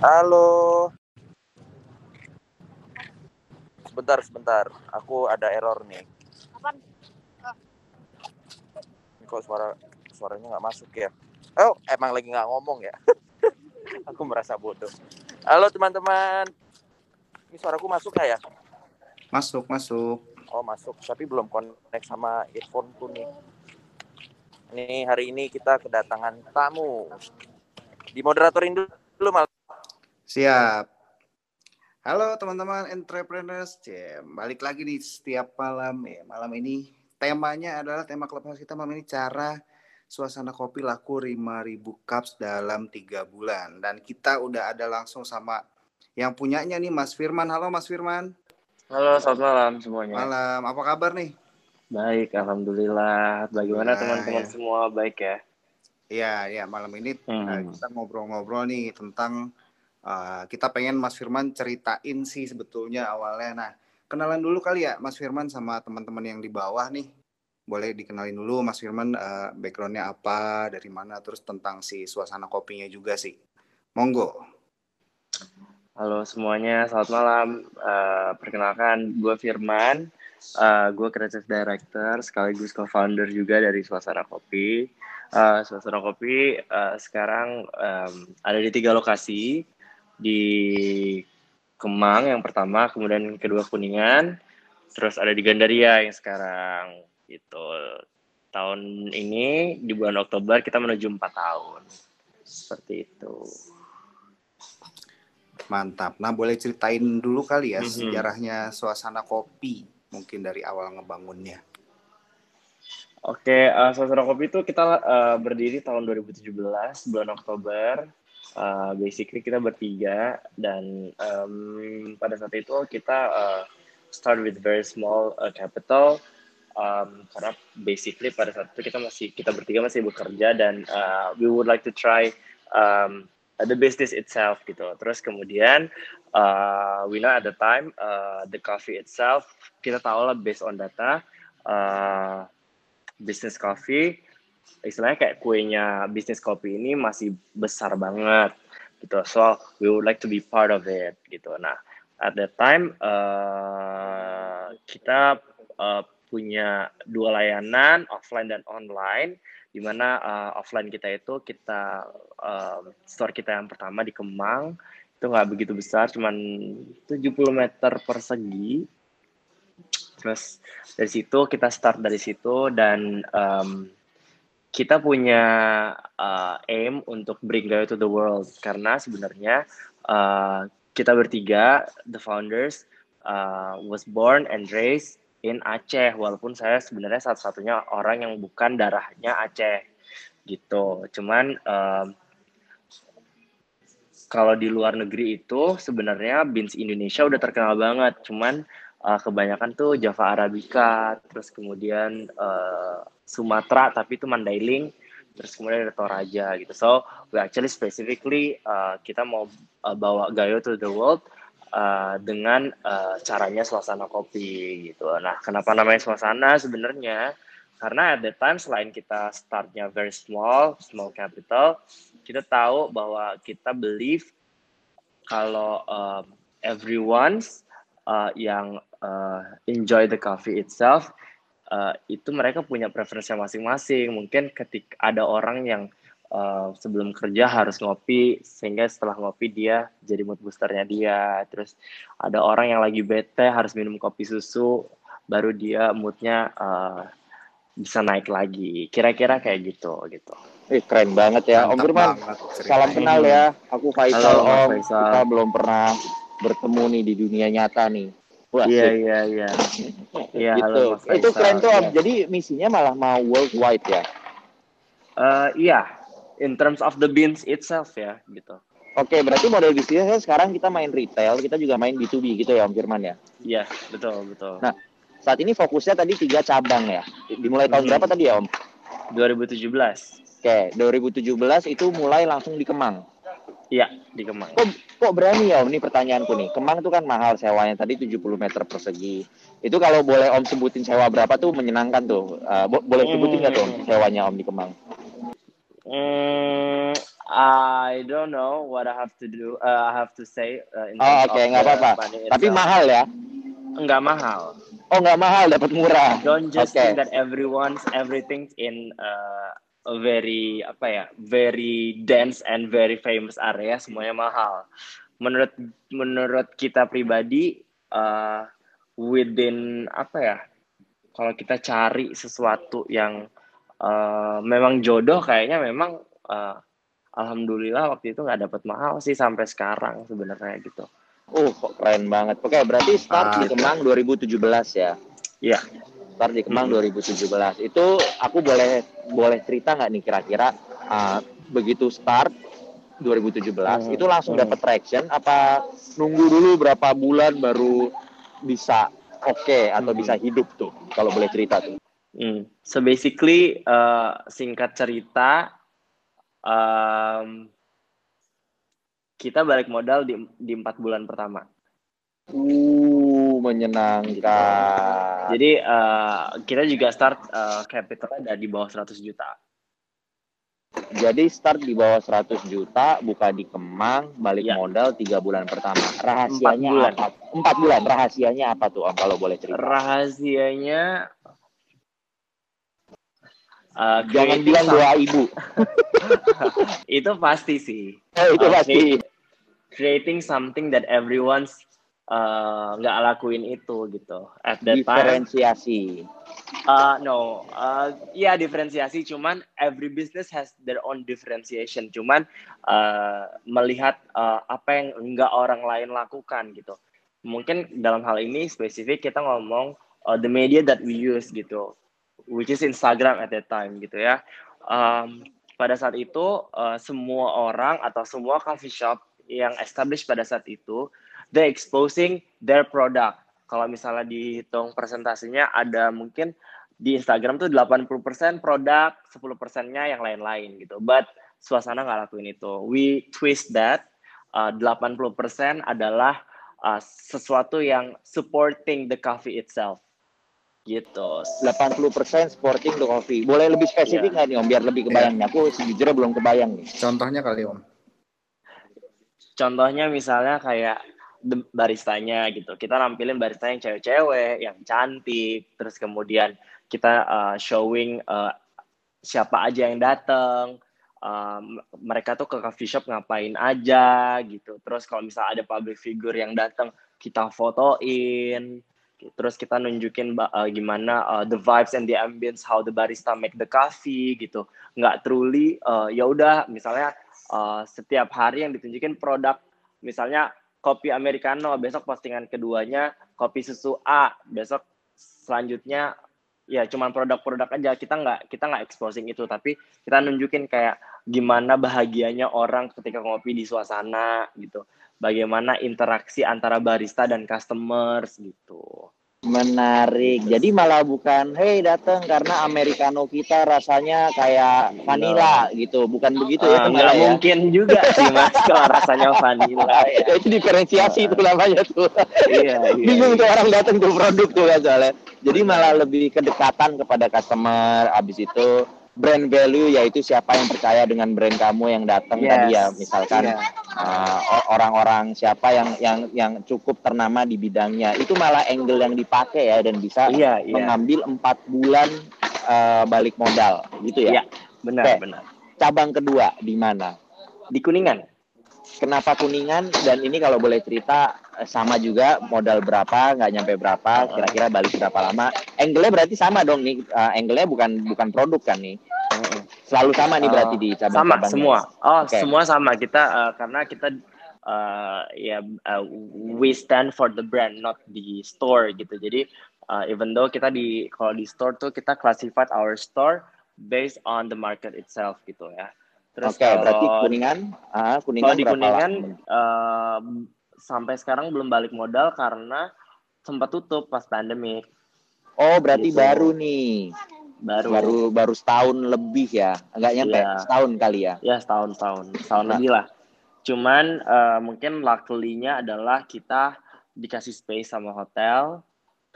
Halo. Sebentar, sebentar. Aku ada error nih. Apaan? Ini kok suara suaranya nggak masuk ya? Oh, emang lagi nggak ngomong ya? Aku merasa bodoh. Halo teman-teman. Ini suaraku masuk nggak ya? Masuk, masuk. Oh masuk, tapi belum connect sama earphone-ku nih. Ini hari ini kita kedatangan tamu. Dimoderatoriin dulu mal. Siap. Halo teman-teman entrepreneurs, Cem. Balik lagi nih setiap malam ya. Malam ini temanya adalah tema clubhouse kita malam ini cara suasana kopi laku 5000 cups dalam tiga bulan. Dan kita udah ada langsung sama yang punyanya nih Mas Firman. Halo Mas Firman. Halo, selamat malam semuanya. Malam. Apa kabar nih? Baik, alhamdulillah. Bagaimana Nah, teman-teman ya. semua? Baik ya. Iya, ya malam ini Hmm. uh, kita ngobrol-ngobrol nih tentang uh, kita pengen Mas Firman ceritain sih sebetulnya awalnya. Nah, kenalan dulu kali ya Mas Firman sama teman-teman yang di bawah nih. Boleh dikenalin dulu Mas Firman uh, backgroundnya apa, dari mana, terus tentang si suasana kopinya juga sih. Monggo. Halo semuanya, selamat malam. Eh, perkenalkan, gue Firman. Eh, gue creative director sekaligus co-founder juga dari Suasana Kopi. Eh, Suasana Kopi eh, sekarang em, ada di tiga lokasi. Di Kemang yang pertama, kemudian kedua Kuningan, terus ada di Gandaria yang sekarang. Gitu. Tahun ini di bulan Oktober kita menuju empat tahun. Seperti itu. Mantap. Nah, boleh ceritain dulu kali ya Mhm. sejarahnya suasana kopi mungkin dari awal ngebangunnya. Oke, uh, Suasana Kopi itu kita uh, berdiri tahun 2017 bulan Oktober. Uh, basically kita bertiga dan um, pada saat itu kita uh, start with very small uh, capital um, karena basically pada saat itu kita masih kita bertiga masih bekerja dan uh, we would like to try um, the business itself gitu. Terus kemudian uh, we know at the time uh, the coffee itself kita tahu lah based on data uh, business coffee istilahnya kayak kuenya bisnis kopi ini masih besar banget gitu. So we would like to be part of it gitu. Nah at that time uh, kita uh, punya dua layanan offline dan online di mana uh, offline kita itu kita um, store kita yang pertama di Kemang. Itu nggak begitu besar cuman 70 meter persegi. Terus dari situ kita start dari situ dan um, kita punya uh, aim untuk bring Gayo to the world. Karena sebenarnya uh, kita bertiga the founders uh, was born and raised in Aceh. Walaupun saya sebenarnya satu-satunya orang yang bukan darahnya Aceh gitu. Cuman um, kalau di luar negeri itu sebenarnya beans Indonesia udah terkenal banget. Cuman uh, kebanyakan tuh Java Arabica, terus kemudian uh, Sumatera, tapi itu Mandailing, terus kemudian ada Toraja gitu. So we actually specifically uh, kita mau uh, bawa Gayo to the world uh, dengan uh, caranya suasana kopi gitu. Nah, kenapa namanya suasana sebenarnya? Karena at that time selain kita startnya very small, small capital, kita tahu bahwa kita believe kalau um, everyone's uh, yang uh, enjoy the coffee itself uh, itu mereka punya preferensi masing-masing mungkin ketika ada orang yang uh, sebelum kerja harus ngopi sehingga setelah ngopi dia jadi mood boosternya dia terus ada orang yang lagi bete harus minum kopi susu baru dia moodnya uh, bisa naik lagi kira-kira kayak gitu gitu Eh, keren banget ya. Om Mantap Firman, banget ceritanya. salam kenal ya. Aku Faisal Halo, Om. Faisal. Kita belum pernah bertemu nih di dunia nyata nih. Wah, iya asik. iya iya iya gitu. halo Mas Itu keren tuh Om. Iya. Jadi misinya malah mau worldwide ya. Eh, iya in terms of the beans itself ya gitu Oke, berarti model bisnisnya sekarang kita main retail, kita juga main B2B gitu ya Om Firman ya. iya betul betul Nah, Saat ini fokusnya tadi tiga cabang ya. Dimulai tahun Mhm. berapa tadi ya Om? 2017 Oke, 2017 itu mulai langsung di Kemang. Iya di Kemang Kok, kok berani ya Om? Ini pertanyaanku nih. Kemang tuh kan mahal sewanya tadi 70 meter persegi. Itu kalau boleh Om sebutin sewa berapa tuh menyenangkan tuh. Uh, bo- boleh sebutin nggak tuh Om, sewanya Om di Kemang? Hmm, I don't know what I have to do. Uh, I have to say. Uh, in Oh, oke, of nggak apa-apa. Tapi mahal ya? Nggak mahal. Oh, nggak mahal, dapat murah. Don't just Oke. think that everyone's everything's in uh, a very apa ya, very dense and very famous area semuanya mahal. Menurut menurut kita pribadi uh, within apa ya? Kalau kita cari sesuatu yang uh, memang jodoh kayaknya memang uh, alhamdulillah waktu itu nggak dapat mahal sih sampai sekarang sebenarnya gitu. Uh, kok keren banget. Oke, berarti start di Ah, Kemang 2017 ya? Iya. Start di Kemang Hmm. 2017. Itu aku boleh boleh cerita nggak nih kira-kira uh, begitu start 2017 Hmm. itu langsung Hmm. dapat traction apa nunggu dulu berapa bulan baru bisa oke atau Hmm. bisa hidup tuh kalau boleh cerita tuh. Hmm. So basically uh, singkat cerita um, kita balik modal di di empat bulan pertama. Uh, menyenangkan. Jadi uh, kita juga start uh, capitalnya dari di bawah 100 juta. Jadi start di bawah 100 juta, buka di Kemang, balik Ya. modal tiga bulan pertama. Rahasianya bulan. apa? Empat bulan. Rahasianya apa tuh Om kalau boleh cerita? Rahasianya uh, Jangan bilang doa ibu. itu pasti sih. Oh, itu Oke. pasti. Creating something that everyone's uh, nggak lakuin itu gitu. At that time Diferensiasi. Uh, no, uh, ya diferensiasi. Cuman every business has their own differentiation. Cuman uh, melihat uh, apa yang enggak orang lain lakukan gitu. Mungkin dalam hal ini spesifik kita ngomong uh, the media that we use gitu, which is Instagram at that time gitu ya. Um, pada saat itu uh, semua orang atau semua coffee shop yang established pada saat itu, they exposing their product kalau misalnya dihitung presentasinya ada mungkin di Instagram tuh 80% produk, 10%-nya yang lain-lain gitu. But suasana nggak lakuin itu. We twist that uh, 80% adalah uh, sesuatu yang supporting the coffee itself. Gitu. 80% sporting the coffee. Boleh lebih spesifik nggak nih Om biar lebih kebayang nih. Aku sejujurnya belum kebayang nih. Contohnya kali Om. Contohnya misalnya kayak baristanya gitu. Kita nampilin barista yang cewek-cewek, yang cantik, terus kemudian kita uh, showing uh, siapa aja yang datang, um, mereka tuh ke coffee shop ngapain aja gitu. Terus kalau misalnya ada public figure yang datang, kita fotoin. Terus kita nunjukin uh, gimana uh, the vibes and the ambience, how the barista make the coffee gitu. Nggak truly, uh, ya udah misalnya uh, setiap hari yang ditunjukin produk, misalnya kopi americano, besok postingan keduanya kopi susu A, besok selanjutnya ya cuman produk-produk aja. Kita nggak kita nggak exposing itu tapi kita nunjukin kayak gimana bahagianya orang ketika ngopi di suasana gitu. Bagaimana interaksi antara barista dan customers gitu Menarik. Jadi malah bukan, hey datang karena americano kita rasanya kayak vanilla gitu, bukan begitu ya? Ah, nggak malah ya? mungkin juga sih mas kalau rasanya vanilla ya Ya, itu diferensiasi itu namanya tuh. iya, iya, Bingung iya. tuh orang datang tuh produk tuh kan soalnya. Jadi malah lebih kedekatan kepada customer. Abis itu brand value yaitu siapa yang percaya dengan brand kamu yang datang tadi ya, misalkan Iya. uh, orang-orang siapa yang yang yang cukup ternama di bidangnya. Itu malah angle yang dipakai ya dan bisa iya iya mengambil empat bulan uh, balik modal gitu ya. Iya. benar Oke. benar Cabang kedua di mana? di kuningan Kenapa kuningan? Dan ini kalau boleh cerita sama juga modal berapa, nggak nyampe berapa, kira-kira balik berapa lama? Angle-nya berarti sama dong nih. Uh, angle-nya bukan bukan produk kan nih. Selalu sama nih berarti di sama cabang-cabangnya. semua oh Oke. semua sama kita uh, karena kita uh, ya uh, we stand for the brand not the store gitu jadi uh, even though kita di kalau di store tuh kita classified our store based on the market itself gitu ya terus Oke, berarti kalau kuningan, ah, kuningan kalau di kuningan lama? uh, sampai sekarang belum balik modal karena sempat tutup pas pandemi Oh, berarti gitu. baru nih, baru, baru baru setahun lebih ya, nggak nyampe Iya. setahun kali ya. ya setahun tahun setahun Nah. lebih lah cuman eh, mungkin luckily-nya adalah kita dikasih space sama hotel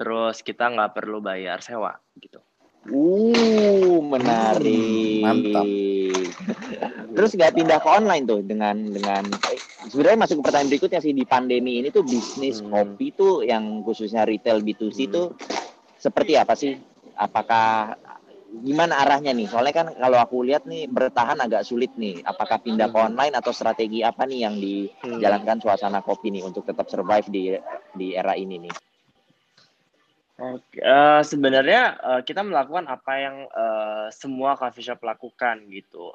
terus kita nggak perlu bayar sewa gitu Uh, menarik. mantap. Terus nggak pindah ke online tuh dengan dengan eh, sebenarnya masuk ke pertanyaan berikutnya sih di pandemi ini tuh bisnis Hmm. kopi tuh yang khususnya retail B2C Hmm. tuh seperti apa sih? Apakah gimana arahnya nih? Soalnya kan kalau aku lihat nih bertahan agak sulit nih. Apakah pindah ke Hmm. online atau strategi apa nih yang dijalankan suasana kopi nih untuk tetap survive di di era ini nih? Oke, eh, sebenarnya eh, kita melakukan apa yang eh, semua coffee shop lakukan gitu.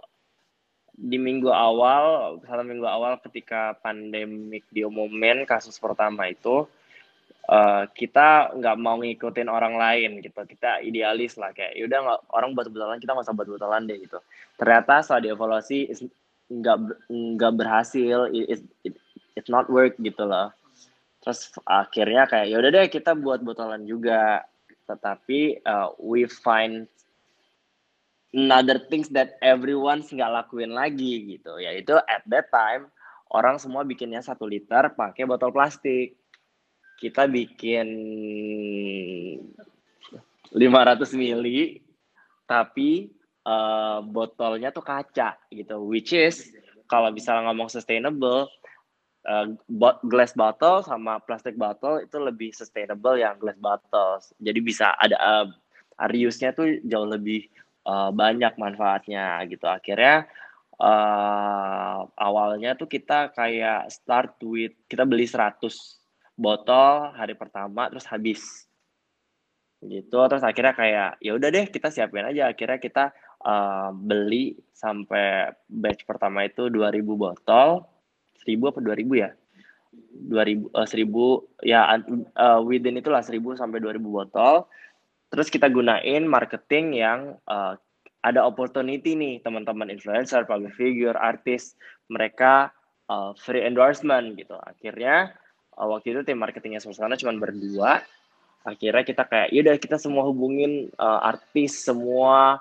Di minggu awal, satu minggu awal ketika pandemik diumumin kasus pertama itu, eh, kita nggak mau ngikutin orang lain gitu. Kita idealis lah kayak, yaudah nggak orang buat botolan kita nggak usah buat botolan deh gitu. Ternyata setelah dievaluasi nggak nggak berhasil, it, it, it not work gitu loh. Terus akhirnya kayak yaudah deh kita buat botolan juga. Tetapi uh, we find another things that everyone's nggak lakuin lagi gitu. Yaitu at that time orang semua bikinnya satu liter pakai botol plastik. Kita bikin 500 mili tapi uh, botolnya tuh kaca gitu. Which is kalau misalnya ngomong sustainable uh, glass bottle sama plastic bottle itu lebih sustainable yang glass bottles. Jadi bisa ada uh, reuse-nya tuh jauh lebih uh, banyak manfaatnya gitu. Akhirnya uh, awalnya tuh kita kayak start with kita beli 100 botol hari pertama terus habis gitu terus akhirnya kayak ya udah deh kita siapin aja akhirnya kita uh, beli sampai batch pertama itu 2000 botol 1000 apa 2000 ya 2000 eh, 1000 ya uh, within itulah 1000 sampai 2000 botol terus kita gunain marketing yang uh, ada opportunity nih teman-teman influencer, public figure, artis mereka uh, free endorsement gitu. Akhirnya uh, waktu itu tim marketingnya suasana cuma berdua. Akhirnya kita kayak yaudah kita semua hubungin uh, artis semua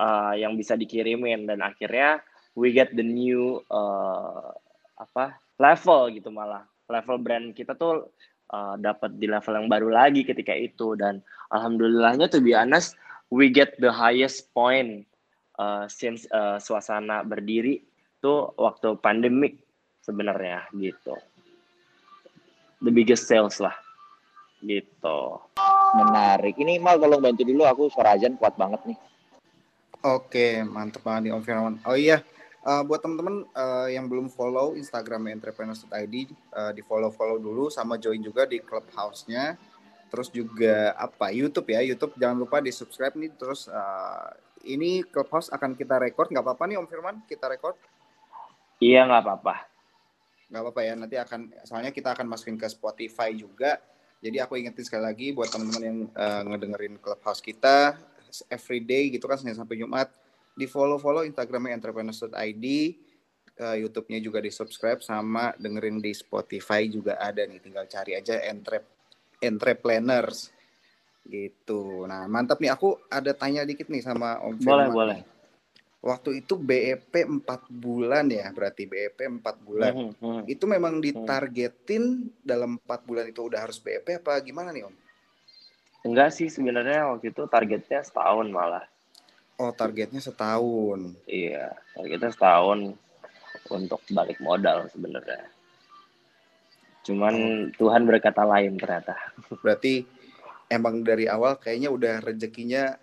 uh, yang bisa dikirimin dan akhirnya we get the new uh, apa level gitu malah level brand kita tuh uh, dapat di level yang baru lagi ketika itu dan alhamdulillahnya to be honest we get the highest point uh, since uh, suasana berdiri tuh waktu pandemic sebenarnya gitu the biggest sales lah gitu Menarik. Ini Mal tolong bantu dulu aku suara azan kuat banget nih. Oke, mantep banget nih Om Firman. Oh iya, eh, buat teman-teman eh, yang belum follow Instagram entrepreneurs.id, eh, di follow-follow dulu sama join juga di clubhouse-nya. Terus juga apa? YouTube ya, YouTube. Jangan lupa di subscribe nih. Terus eh, ini clubhouse akan kita record, nggak apa-apa nih Om Firman, kita record. iya nggak apa-apa. Nggak apa-apa ya. Nanti akan soalnya kita akan masukin ke Spotify juga. Jadi aku ingetin sekali lagi buat teman-teman yang eh, ngedengerin clubhouse kita everyday gitu kan Senin sampai Jumat di follow follow Instagramnya entrepreneurs.id eh, YouTube-nya juga di subscribe sama dengerin di Spotify juga ada nih tinggal cari aja entrep entrepreneurs. Gitu. Nah mantap nih. Aku ada tanya dikit nih sama Om boleh Firman. Boleh nih. waktu itu BEP 4 bulan ya berarti BEP 4 bulan. Mhm, mhm. itu memang ditargetin dalam empat bulan itu udah harus BEP apa gimana nih om? enggak sih sebenarnya waktu itu targetnya setahun malah Oh targetnya setahun. iya targetnya setahun untuk balik modal sebenarnya cuman Tuhan berkata lain ternyata Berarti emang dari awal kayaknya udah rezekinya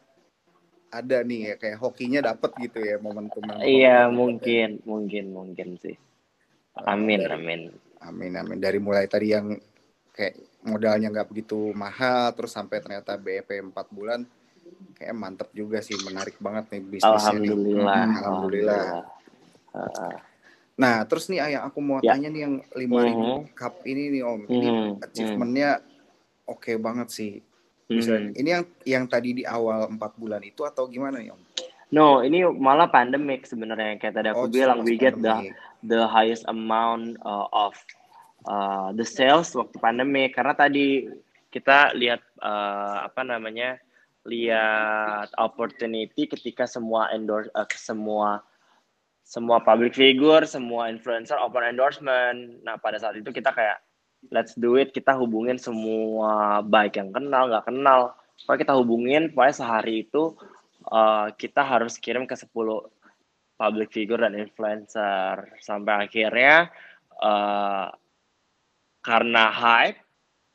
ada nih ya kayak hokinya dapet gitu ya momentum. iya mungkin mungkin mungkin sih amin Dari- amin Amin amin. Dari mulai tadi yang kayak modalnya nggak begitu mahal terus sampai ternyata BEP 4 bulan kayak mantep juga sih menarik banget nih bisnisnya. nih. alhamdulillah Hmm, alhamdulillah. Heeh. Nah terus nih yang aku mau Ya. tanya nih yang 5000 Mhm. cup ini nih om. Ini Mhm, achievementnya oke banget sih. Bisa. mhm. Ini yang yang tadi di awal empat bulan itu atau gimana nih om? No, ini malah pandemic sebenarnya kayak tadi aku Oh, bilang we get the the highest amount uh, of uh, the sales waktu pandemic karena tadi kita lihat uh, apa namanya lihat opportunity ketika semua endorse uh, semua semua public figure, semua influencer open endorsement. Nah pada saat itu kita kayak let's do it, kita hubungin semua baik yang kenal nggak kenal, pokoknya kita hubungin, pokoknya sehari itu uh, kita harus kirim ke 10 public figure dan influencer. Sampai akhirnya uh, karena hype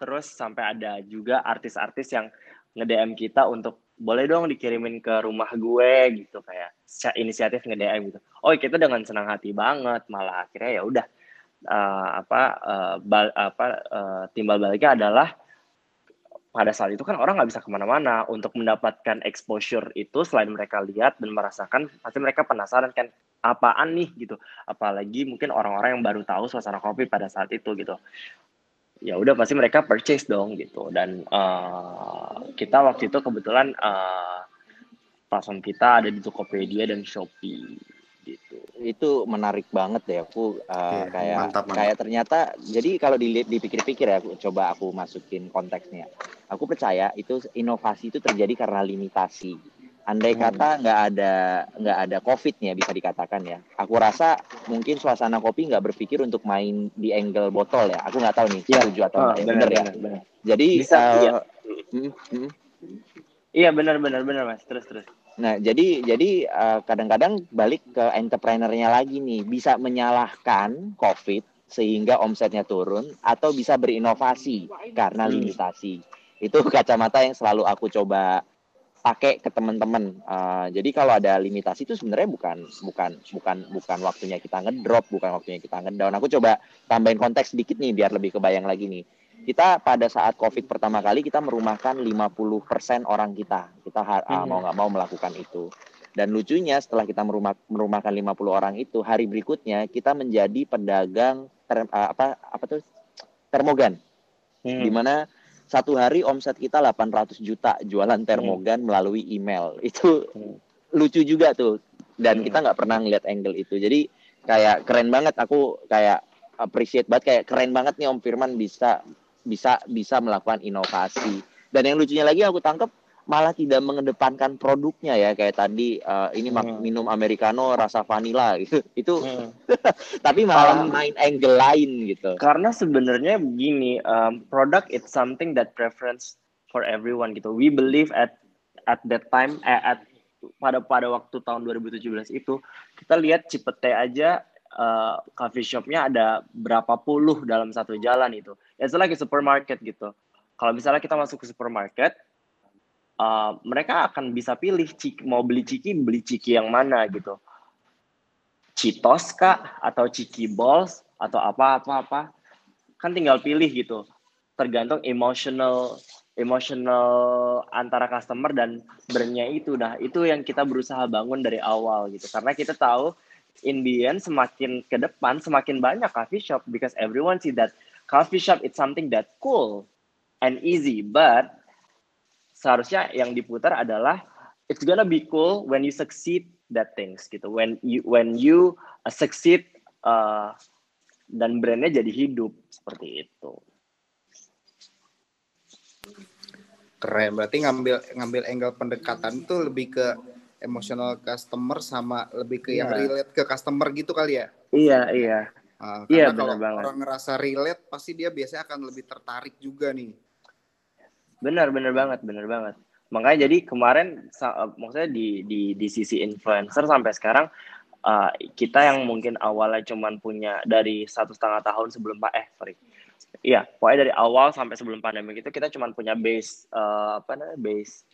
terus sampai ada juga artis-artis yang nge-DM kita untuk boleh dong dikirimin ke rumah gue gitu kayak inisiatif nge-DM gitu. Oh, kita dengan senang hati banget. Malah akhirnya ya udah uh, apa uh, bal, apa uh, timbal baliknya adalah pada saat itu kan orang nggak bisa ke mana-mana. Untuk mendapatkan exposure itu selain mereka lihat dan merasakan pasti mereka penasaran kan apaan nih? gitu. Apalagi mungkin orang-orang yang baru tahu suasana kopi pada saat itu gitu ya udah pasti mereka purchase dong gitu. Dan uh, kita waktu itu kebetulan uh, platform kita ada di Tokopedia dan Shopee gitu. Itu menarik banget deh aku uh, yeah, kayak mantap, mantap. kayak ternyata jadi kalau dipikir-pikir ya aku coba aku masukin konteksnya. Aku percaya itu inovasi itu terjadi karena limitasi andai hmm. kata nggak ada nggak ada covid ya bisa dikatakan ya aku rasa mungkin suasana kopi nggak berpikir untuk main di angle botol ya aku nggak tahu nih ya. setuju atau oh, benar, ya benar. jadi bisa, uh, iya. Hmm, hmm. iya benar benar benar mas terus terus nah jadi jadi uh, kadang-kadang balik ke entrepreneurnya lagi nih bisa menyalahkan covid sehingga omsetnya turun atau bisa berinovasi karena hmm. limitasi itu kacamata yang selalu aku coba pakai ke teman-teman. Uh, jadi kalau ada limitasi itu sebenarnya bukan bukan bukan bukan waktunya kita ngedrop, bukan waktunya kita ngedown. Aku coba tambahin konteks sedikit nih biar lebih kebayang lagi nih. Kita pada saat Covid pertama kali kita merumahkan 50% orang kita. Kita uh, mau nggak mau melakukan itu. Dan lucunya setelah kita merumah, merumahkan 50 orang itu, hari berikutnya kita menjadi pedagang ter, uh, apa apa tuh termogan. Hmm. Di mana satu hari omset kita 800 juta jualan termogan hmm. melalui email. Itu hmm. lucu juga tuh. Dan hmm. kita nggak pernah ngeliat angle itu. Jadi kayak keren banget aku kayak appreciate banget kayak keren banget nih Om Firman bisa bisa bisa melakukan inovasi. Dan yang lucunya lagi aku tangkap malah tidak mengedepankan produknya ya kayak tadi uh, ini hmm. minum americano rasa vanilla gitu. Itu hmm. tapi malah um, main angle lain gitu. Karena sebenarnya begini um, product it's something that preference for everyone gitu. We believe at at that time eh, at pada pada waktu tahun 2017 itu kita lihat Cipete aja uh, coffee shopnya ada berapa puluh dalam satu jalan itu it's like a supermarket gitu. Kalau misalnya kita masuk ke supermarket uh, mereka akan bisa pilih ciki, mau beli ciki beli ciki yang mana gitu. Citos kah? Atau ciki balls? Atau apa apa apa? Kan tinggal pilih gitu. Tergantung emotional emotional antara customer dan brandnya itu. Dah itu yang kita berusaha bangun dari awal gitu. Karena kita tahu in the end semakin ke depan semakin banyak coffee shop. Because everyone see that coffee shop it's something that cool and easy. But seharusnya yang diputar adalah it's gonna be cool when you succeed that things gitu when you when you uh, succeed uh, dan brandnya jadi hidup seperti itu keren berarti ngambil ngambil angle pendekatan itu lebih ke emosional customer sama lebih ke yeah. yang iya. relate ke customer gitu kali ya iya iya uh, karena iya, kalau banget. orang ngerasa relate pasti dia biasanya akan lebih tertarik juga nih Benar, benar banget, benar banget. Makanya jadi kemarin eh, maksudnya di di di sisi influencer sampai sekarang uh, kita yang mungkin awalnya cuman punya dari satu setengah tahun sebelum pak eh sorry iya pokoknya dari awal sampai sebelum pandemi itu kita cuma punya base uh, apa namanya base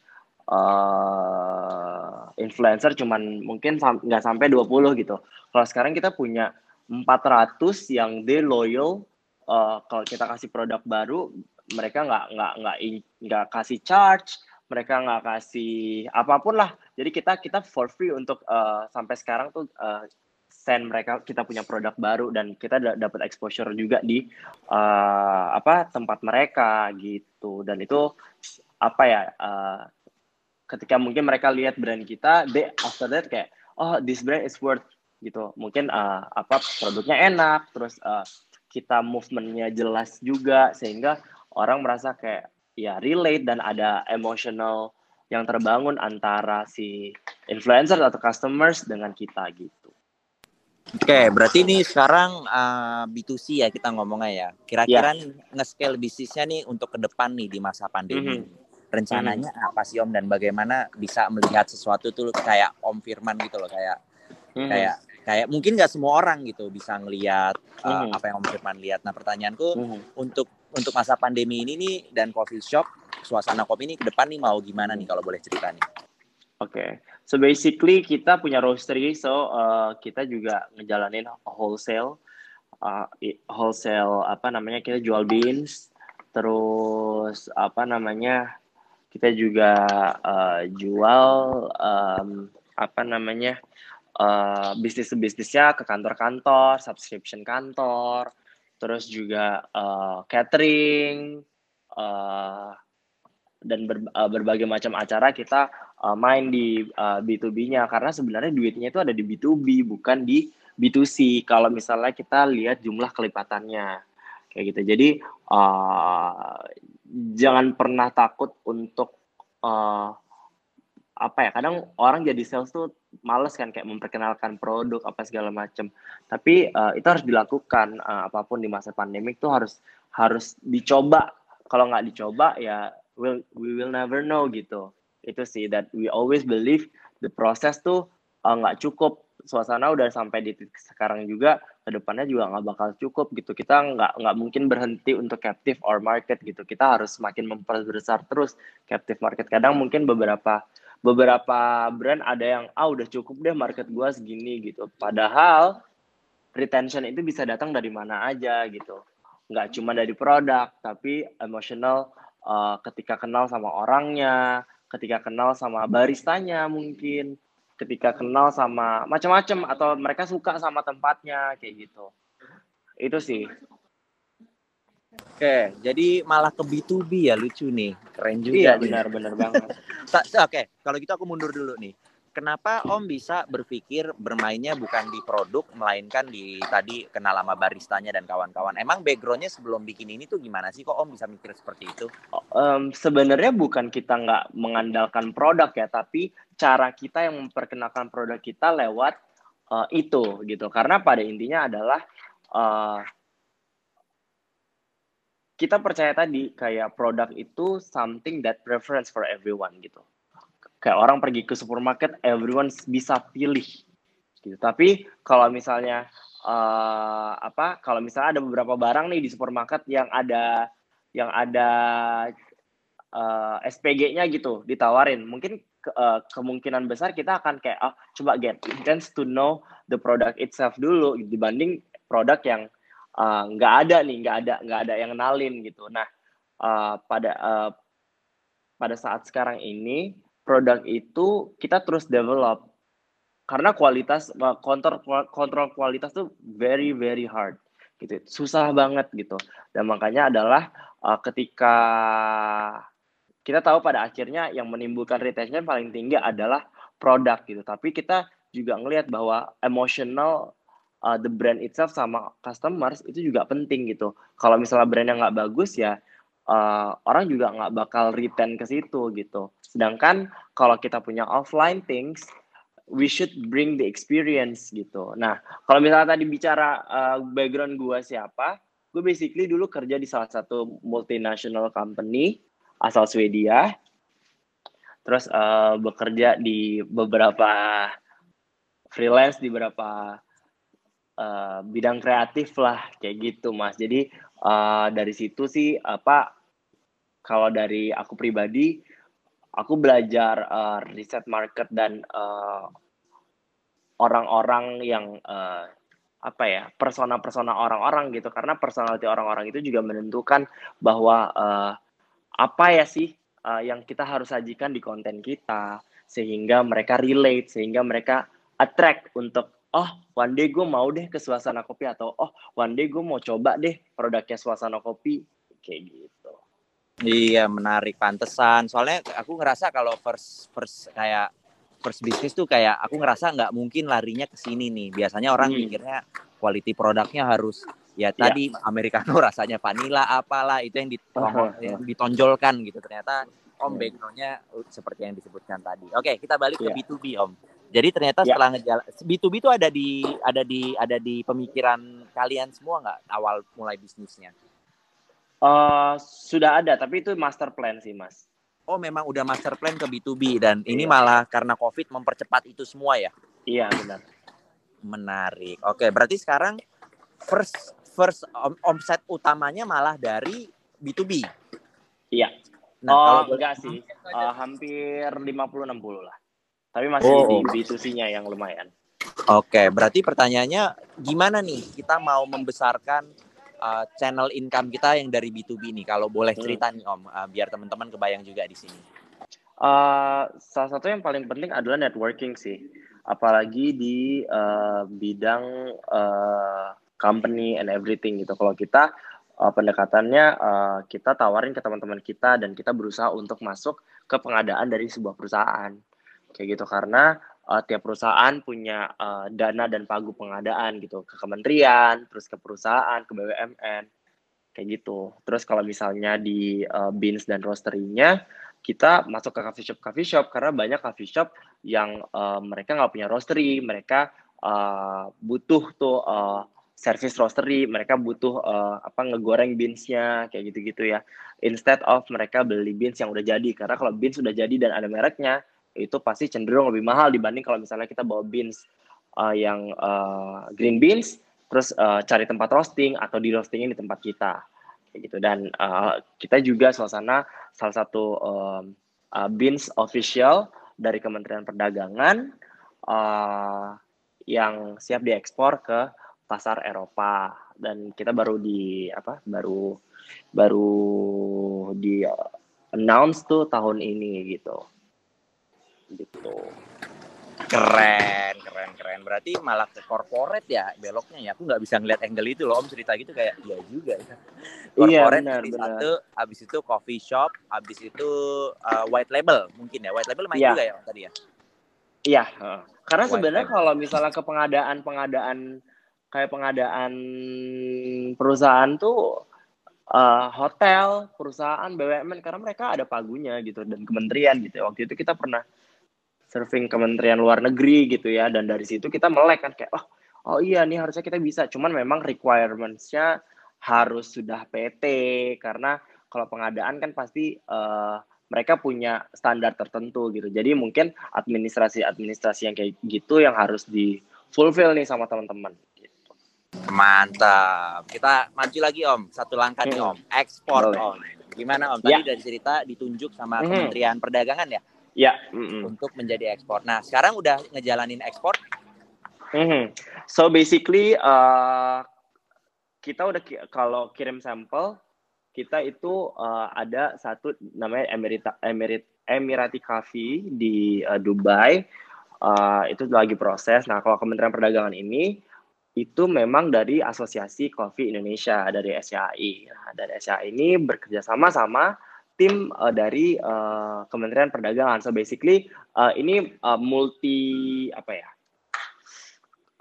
uh, influencer cuman mungkin nggak sam sampai 20 gitu kalau sekarang kita punya 400 yang they loyal uh, kalau kita kasih produk baru mereka nggak nggak nggak nggak kasih charge mereka nggak kasih apa pun lah. Jadi kita kita for free untuk uh, sampai sekarang tuh uh, send mereka kita punya produk baru dan kita dapat exposure juga di uh, apa tempat mereka gitu. Dan itu apa ya uh, ketika mungkin mereka lihat brand kita they after that kayak oh this brand is worth gitu. Mungkin uh, apa produknya enak terus uh, kita movementnya jelas juga sehingga orang merasa kayak ya relate dan ada emotional yang terbangun antara si influencer atau customers dengan kita gitu. Oke, berarti ini sekarang uh, B2C ya kita ngomongnya ya. Kira-kira yeah. nge-scale bisnisnya nih untuk ke depan nih di masa pandemi. Mm -hmm. Rencananya mm -hmm. apa sih Om dan bagaimana bisa melihat sesuatu tuh kayak Om Firman gitu loh kayak Mhm. kayak kayak mungkin nggak semua orang gitu bisa ngelihat uh, Mhm. apa yang Om Firman lihat. Nah pertanyaanku Mhm. untuk untuk masa pandemi ini nih dan coffee shop suasana kopi ini ke depan nih mau gimana nih kalau boleh cerita nih? Oke, so basically kita punya roastery, so uh, kita juga ngejalanin wholesale, uh, wholesale apa namanya kita jual beans, terus apa namanya kita juga uh, jual um, apa namanya uh, bisnis bisnisnya ke kantor-kantor, subscription kantor, terus juga uh, catering uh, dan ber- uh, berbagai macam acara kita uh, main di uh, B2B-nya karena sebenarnya duitnya itu ada di B2B bukan di B2C kalau misalnya kita lihat jumlah kelipatannya kayak gitu. Jadi uh, jangan pernah takut untuk uh, apa ya kadang orang jadi sales tuh males kan kayak memperkenalkan produk apa segala macam tapi uh, itu harus dilakukan uh, apa pun di masa pandemik tuh harus harus dicoba. Kalau nggak dicoba ya will we will never know gitu. Itu sih that we always believe the process tuh uh, nggak cukup. Suasana udah sampai di titik sekarang juga ke depannya juga nggak bakal cukup gitu. Kita nggak nggak mungkin berhenti untuk captive or market gitu. Kita harus semakin memperbesar terus captive market. Kadang mungkin beberapa beberapa brand ada yang ah udah cukup deh market gua segini gitu. Padahal retention itu bisa datang dari mana aja gitu. Nggak cuma dari produk tapi emotional uh, ketika kenal sama orangnya ketika kenal sama baristanya mungkin ketika kenal sama macam-macam atau mereka suka sama tempatnya kayak gitu. Itu sih Oke, jadi malah ke B2B ya lucu nih, keren juga. iya benar-benar banget Oke, kalau gitu aku mundur dulu nih. Kenapa Om bisa berpikir bermainnya bukan di produk, melainkan di tadi kenal sama baristanya dan kawan-kawan? Emang backgroundnya sebelum bikin ini tuh gimana sih? Kok Om bisa mikir seperti itu? Em, sebenarnya bukan kita nggak mengandalkan produk ya, tapi cara kita yang memperkenalkan produk kita lewat eh, itu gitu. Karena pada intinya adalah eh, kita percaya tadi kayak produk itu something that preference for everyone gitu. Kayak orang pergi ke supermarket, everyone bisa pilih. Gitu. Tapi kalau misalnya eh, apa? Kalau misalnya ada beberapa barang nih di supermarket yang ada yang ada eh, SPG-nya gitu ditawarin mungkin ke- eh, kemungkinan besar kita akan kayak ah coba get chance to know the product itself dulu gitu, dibanding produk yang eh, nggak ada nih nggak ada nggak ada yang kenalin gitu. Nah eh, pada eh, pada saat sekarang ini produk itu kita terus develop. Karena kualitas kontrol kontrol kualitas tuh very very hard gitu. Susah banget gitu. Dan makanya adalah uh, ketika kita tahu pada akhirnya yang menimbulkan retention paling tinggi adalah produk gitu. Tapi kita juga ngelihat bahwa emotional uh, the brand itself sama customers itu juga penting gitu. Kalau misalnya brandnya nggak bagus ya uh, orang juga nggak bakal retain ke situ gitu. Sedangkan kalau kita punya offline things we should bring the experience gitu. Nah kalau misalnya tadi bicara uh, background gua siapa gue basically dulu kerja di salah satu multinational company asal Swedia. Terus uh, bekerja di beberapa freelance di beberapa uh, bidang kreatif lah kayak gitu mas. Jadi uh, dari situ sih apa kalau dari aku pribadi aku belajar uh, riset market dan uh, orang-orang yang uh, apa ya persona-persona orang-orang gitu. Karena personality orang-orang itu juga menentukan bahwa uh, apa ya sih uh, yang kita harus sajikan di konten kita sehingga mereka relate sehingga mereka attract untuk oh one day gue mau deh ke suasana kopi atau oh one day gue mau coba deh produknya suasana kopi kayak gitu Iya menarik pantesan. Soalnya aku ngerasa kalau first first kayak first bisnis tuh kayak aku ngerasa nggak mungkin larinya ke sini nih. Biasanya orang Hmm. mikirnya quality produknya harus ya tadi americano rasanya vanilla apalah itu yang, ditolong- Aha. yang ditonjolkan gitu. Ternyata Om Hmm. backgroundnya uh, seperti yang disebutkan tadi. Oke kita balik ke Iya. B2B Om. Jadi ternyata Iya. setelah ngejalan B2B itu ada di ada di ada di pemikiran kalian semua nggak awal mulai bisnisnya? Eh, sudah ada tapi itu master plan sih mas oh memang udah master plan ke B2B dan ini Iya. malah karena COVID mempercepat itu semua ya. iya benar Menarik. Oke, berarti sekarang first first om, omset utamanya malah dari B2B. Iya. Nah, oh, kalau enggak sih. Eh, hampir 50-60 lah. Tapi masih Oh. di B2C-nya yang lumayan. Oke, berarti pertanyaannya gimana nih kita mau membesarkan uh, channel income kita yang dari B2B nih? Kalau boleh Hmm. cerita nih Om, uh, biar teman-teman kebayang juga di sini. Eh, salah satu yang paling penting adalah networking sih. Apalagi di eh, bidang eh, company and everything gitu. Kalau kita eh, pendekatannya eh, kita tawarin ke teman-teman kita dan kita berusaha untuk masuk ke pengadaan dari sebuah perusahaan. Kayak gitu. Karena eh, tiap perusahaan punya eh, dana dan pagu pengadaan gitu. Ke kementerian, terus ke perusahaan, ke BUMN kayak gitu. Terus kalau misalnya di eh, beans dan roastery-nya kita masuk ke coffee shop coffee shop. Karena banyak coffee shop yang eh, mereka nggak punya roastery, mereka eh, butuh tuh eh, service roastery, mereka butuh eh, apa ngegoreng beansnya kayak gitu-gitu ya. Instead of mereka beli beans yang udah jadi. Karena kalau beans sudah jadi dan ada mereknya itu pasti cenderung lebih mahal dibanding kalau misalnya kita bawa beans eh, yang eh, green beans terus eh, cari tempat roasting atau di roastingin di tempat kita. Gitu. Dan eh, kita juga suasana salah satu um, uh, beans official dari Kementerian Perdagangan uh, yang siap diekspor ke pasar Eropa. Dan kita baru di apa baru baru di uh, announce tuh tahun ini gitu gitu Keren, keren, keren. Berarti malah ke corporate ya beloknya ya. Aku nggak bisa ngeliat angle itu loh Om cerita gitu kayak iya juga ya. Iya, Corporate benar, jadi benar. satu, habis itu coffee shop, habis itu uh, white label mungkin ya. White label main Iya. juga ya Om tadi ya. Iya, heeh. karena sebenarnya kalau misalnya ke pengadaan-pengadaan kayak pengadaan perusahaan tuh eh, hotel, perusahaan BUMN karena mereka ada pagunya gitu dan kementerian gitu. Waktu itu kita pernah surfing Kementerian Luar Negeri gitu ya dan dari situ kita melek kan kayak oh oh iya nih harusnya kita bisa cuman memang requirements-nya harus sudah PT karena kalau pengadaan kan pasti eh, mereka punya standar tertentu gitu. Jadi mungkin administrasi-administrasi yang kayak gitu yang harus di fulfill nih sama teman-teman. Gitu. Mantap. Kita maju lagi Om. Satu langkah nih Hmm. Om. Ekspor Boleh. Om. Gimana Om? Tadi Ya. dari cerita ditunjuk sama Hmm. Kementerian Perdagangan ya Ya. mm-mm. untuk menjadi ekspor. Nah sekarang udah ngejalanin ekspor. Mhm. So basically uh, kita udah ki- kalau kirim sampel kita itu uh, ada satu namanya Emirita Emirit Emirati Coffee di uh, Dubai Uh, itu lagi proses. Nah kalau Kementerian Perdagangan ini itu memang dari Asosiasi Kopi Indonesia dari SCAI. Nah, dari SCAI ini bekerja sama sama tim uh, dari uh, Kementerian Perdagangan. So basically uh, ini uh, multi apa ya?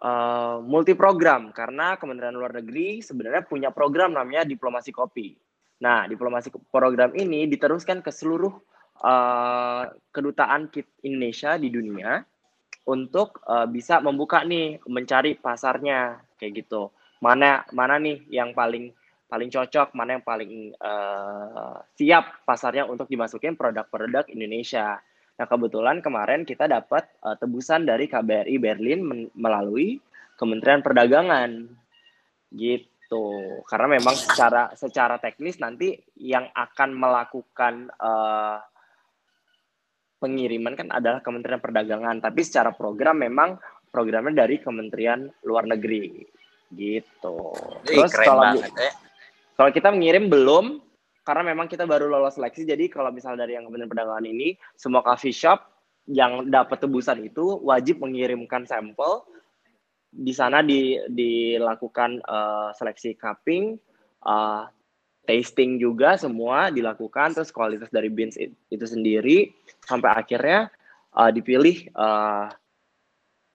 uh, multi program karena Kementerian Luar Negeri sebenarnya punya program namanya diplomasi kopi. Nah, diplomasi program ini diteruskan ke seluruh uh, kedutaan Indonesia di dunia untuk uh, bisa membuka nih mencari pasarnya kayak gitu. Mana mana nih yang paling paling cocok, mana yang paling uh, siap pasarnya untuk dimasukin produk-produk Indonesia. Nah, kebetulan kemarin kita dapat uh, tebusan dari KBRI Berlin melalui Kementerian Perdagangan. Gitu. Karena memang secara secara teknis nanti yang akan melakukan uh, pengiriman kan adalah Kementerian Perdagangan, tapi secara program memang programnya dari Kementerian Luar Negeri. Gitu. Ih, Terus keren kalau banget ya. Kalau kita mengirim belum, karena memang kita baru lolos seleksi. Jadi kalau misal dari yang Kementerian Perdagangan ini, semua coffee shop yang dapat tebusan itu wajib mengirimkan sampel. Di sana di, dilakukan eh, seleksi cupping, eh, tasting juga semua dilakukan. Terus kualitas dari beans it- itu sendiri sampai akhirnya eh, dipilih. eh,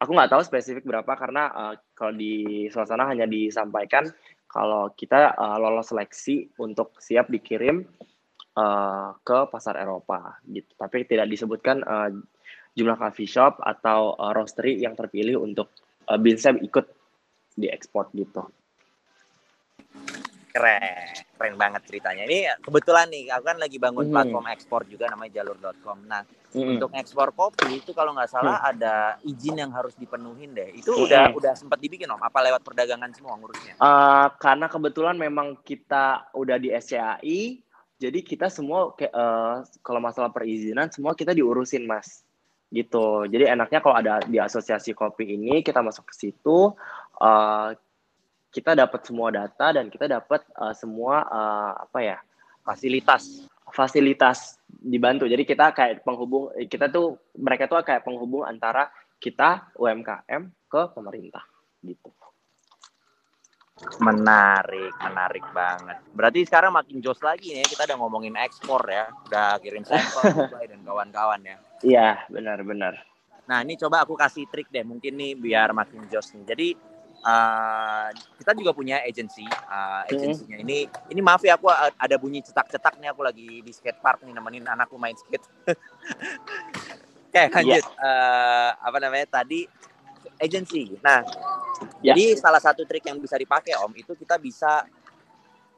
aku nggak tahu spesifik berapa karena eh, kalau di suasana hanya disampaikan kalau kita uh, lolos seleksi untuk siap dikirim uh, ke pasar Eropa gitu. Tapi tidak disebutkan uh, jumlah coffee shop atau uh, roastery yang terpilih untuk uh, Binsem ikut diekspor gitu. Keren, keren banget ceritanya. Ini kebetulan nih, aku kan lagi bangun Hmm. platform ekspor juga namanya jalur.com. Nah, Mm-mm. untuk ekspor kopi itu kalau nggak salah ada izin yang harus dipenuhin deh. Itu Hmm. udah udah sempat dibikin om? Apa lewat perdagangan semua ngurusnya? Eh, karena kebetulan memang kita udah di SCAI, jadi kita semua eh, kalau masalah perizinan semua kita diurusin mas, gitu. Jadi enaknya kalau ada di asosiasi kopi ini kita masuk ke situ, eh, kita dapat semua data dan kita dapat eh, semua eh, apa ya Fasilitas. fasilitas dibantu. Jadi kita kayak penghubung, kita tuh mereka tuh kayak penghubung antara kita UMKM ke pemerintah, gitu. Menarik, menarik banget. Berarti sekarang makin jos lagi nih. Kita udah ngomongin ekspor ya. Udah kirim sampel dan kawan-kawan ya. Iya, benar-benar. Nah ini coba aku kasih trik deh. Mungkin nih biar makin jos nih. Jadi eh, kita juga punya agency. Eh, agensinya ini, ini maaf ya aku a- ada bunyi cetak-cetak nih. Aku lagi di skate park nih nemenin anakku main skate. Oke lanjut. Eh, apa namanya tadi agency. Nah Ya. jadi salah satu trik yang bisa dipakai Om itu kita bisa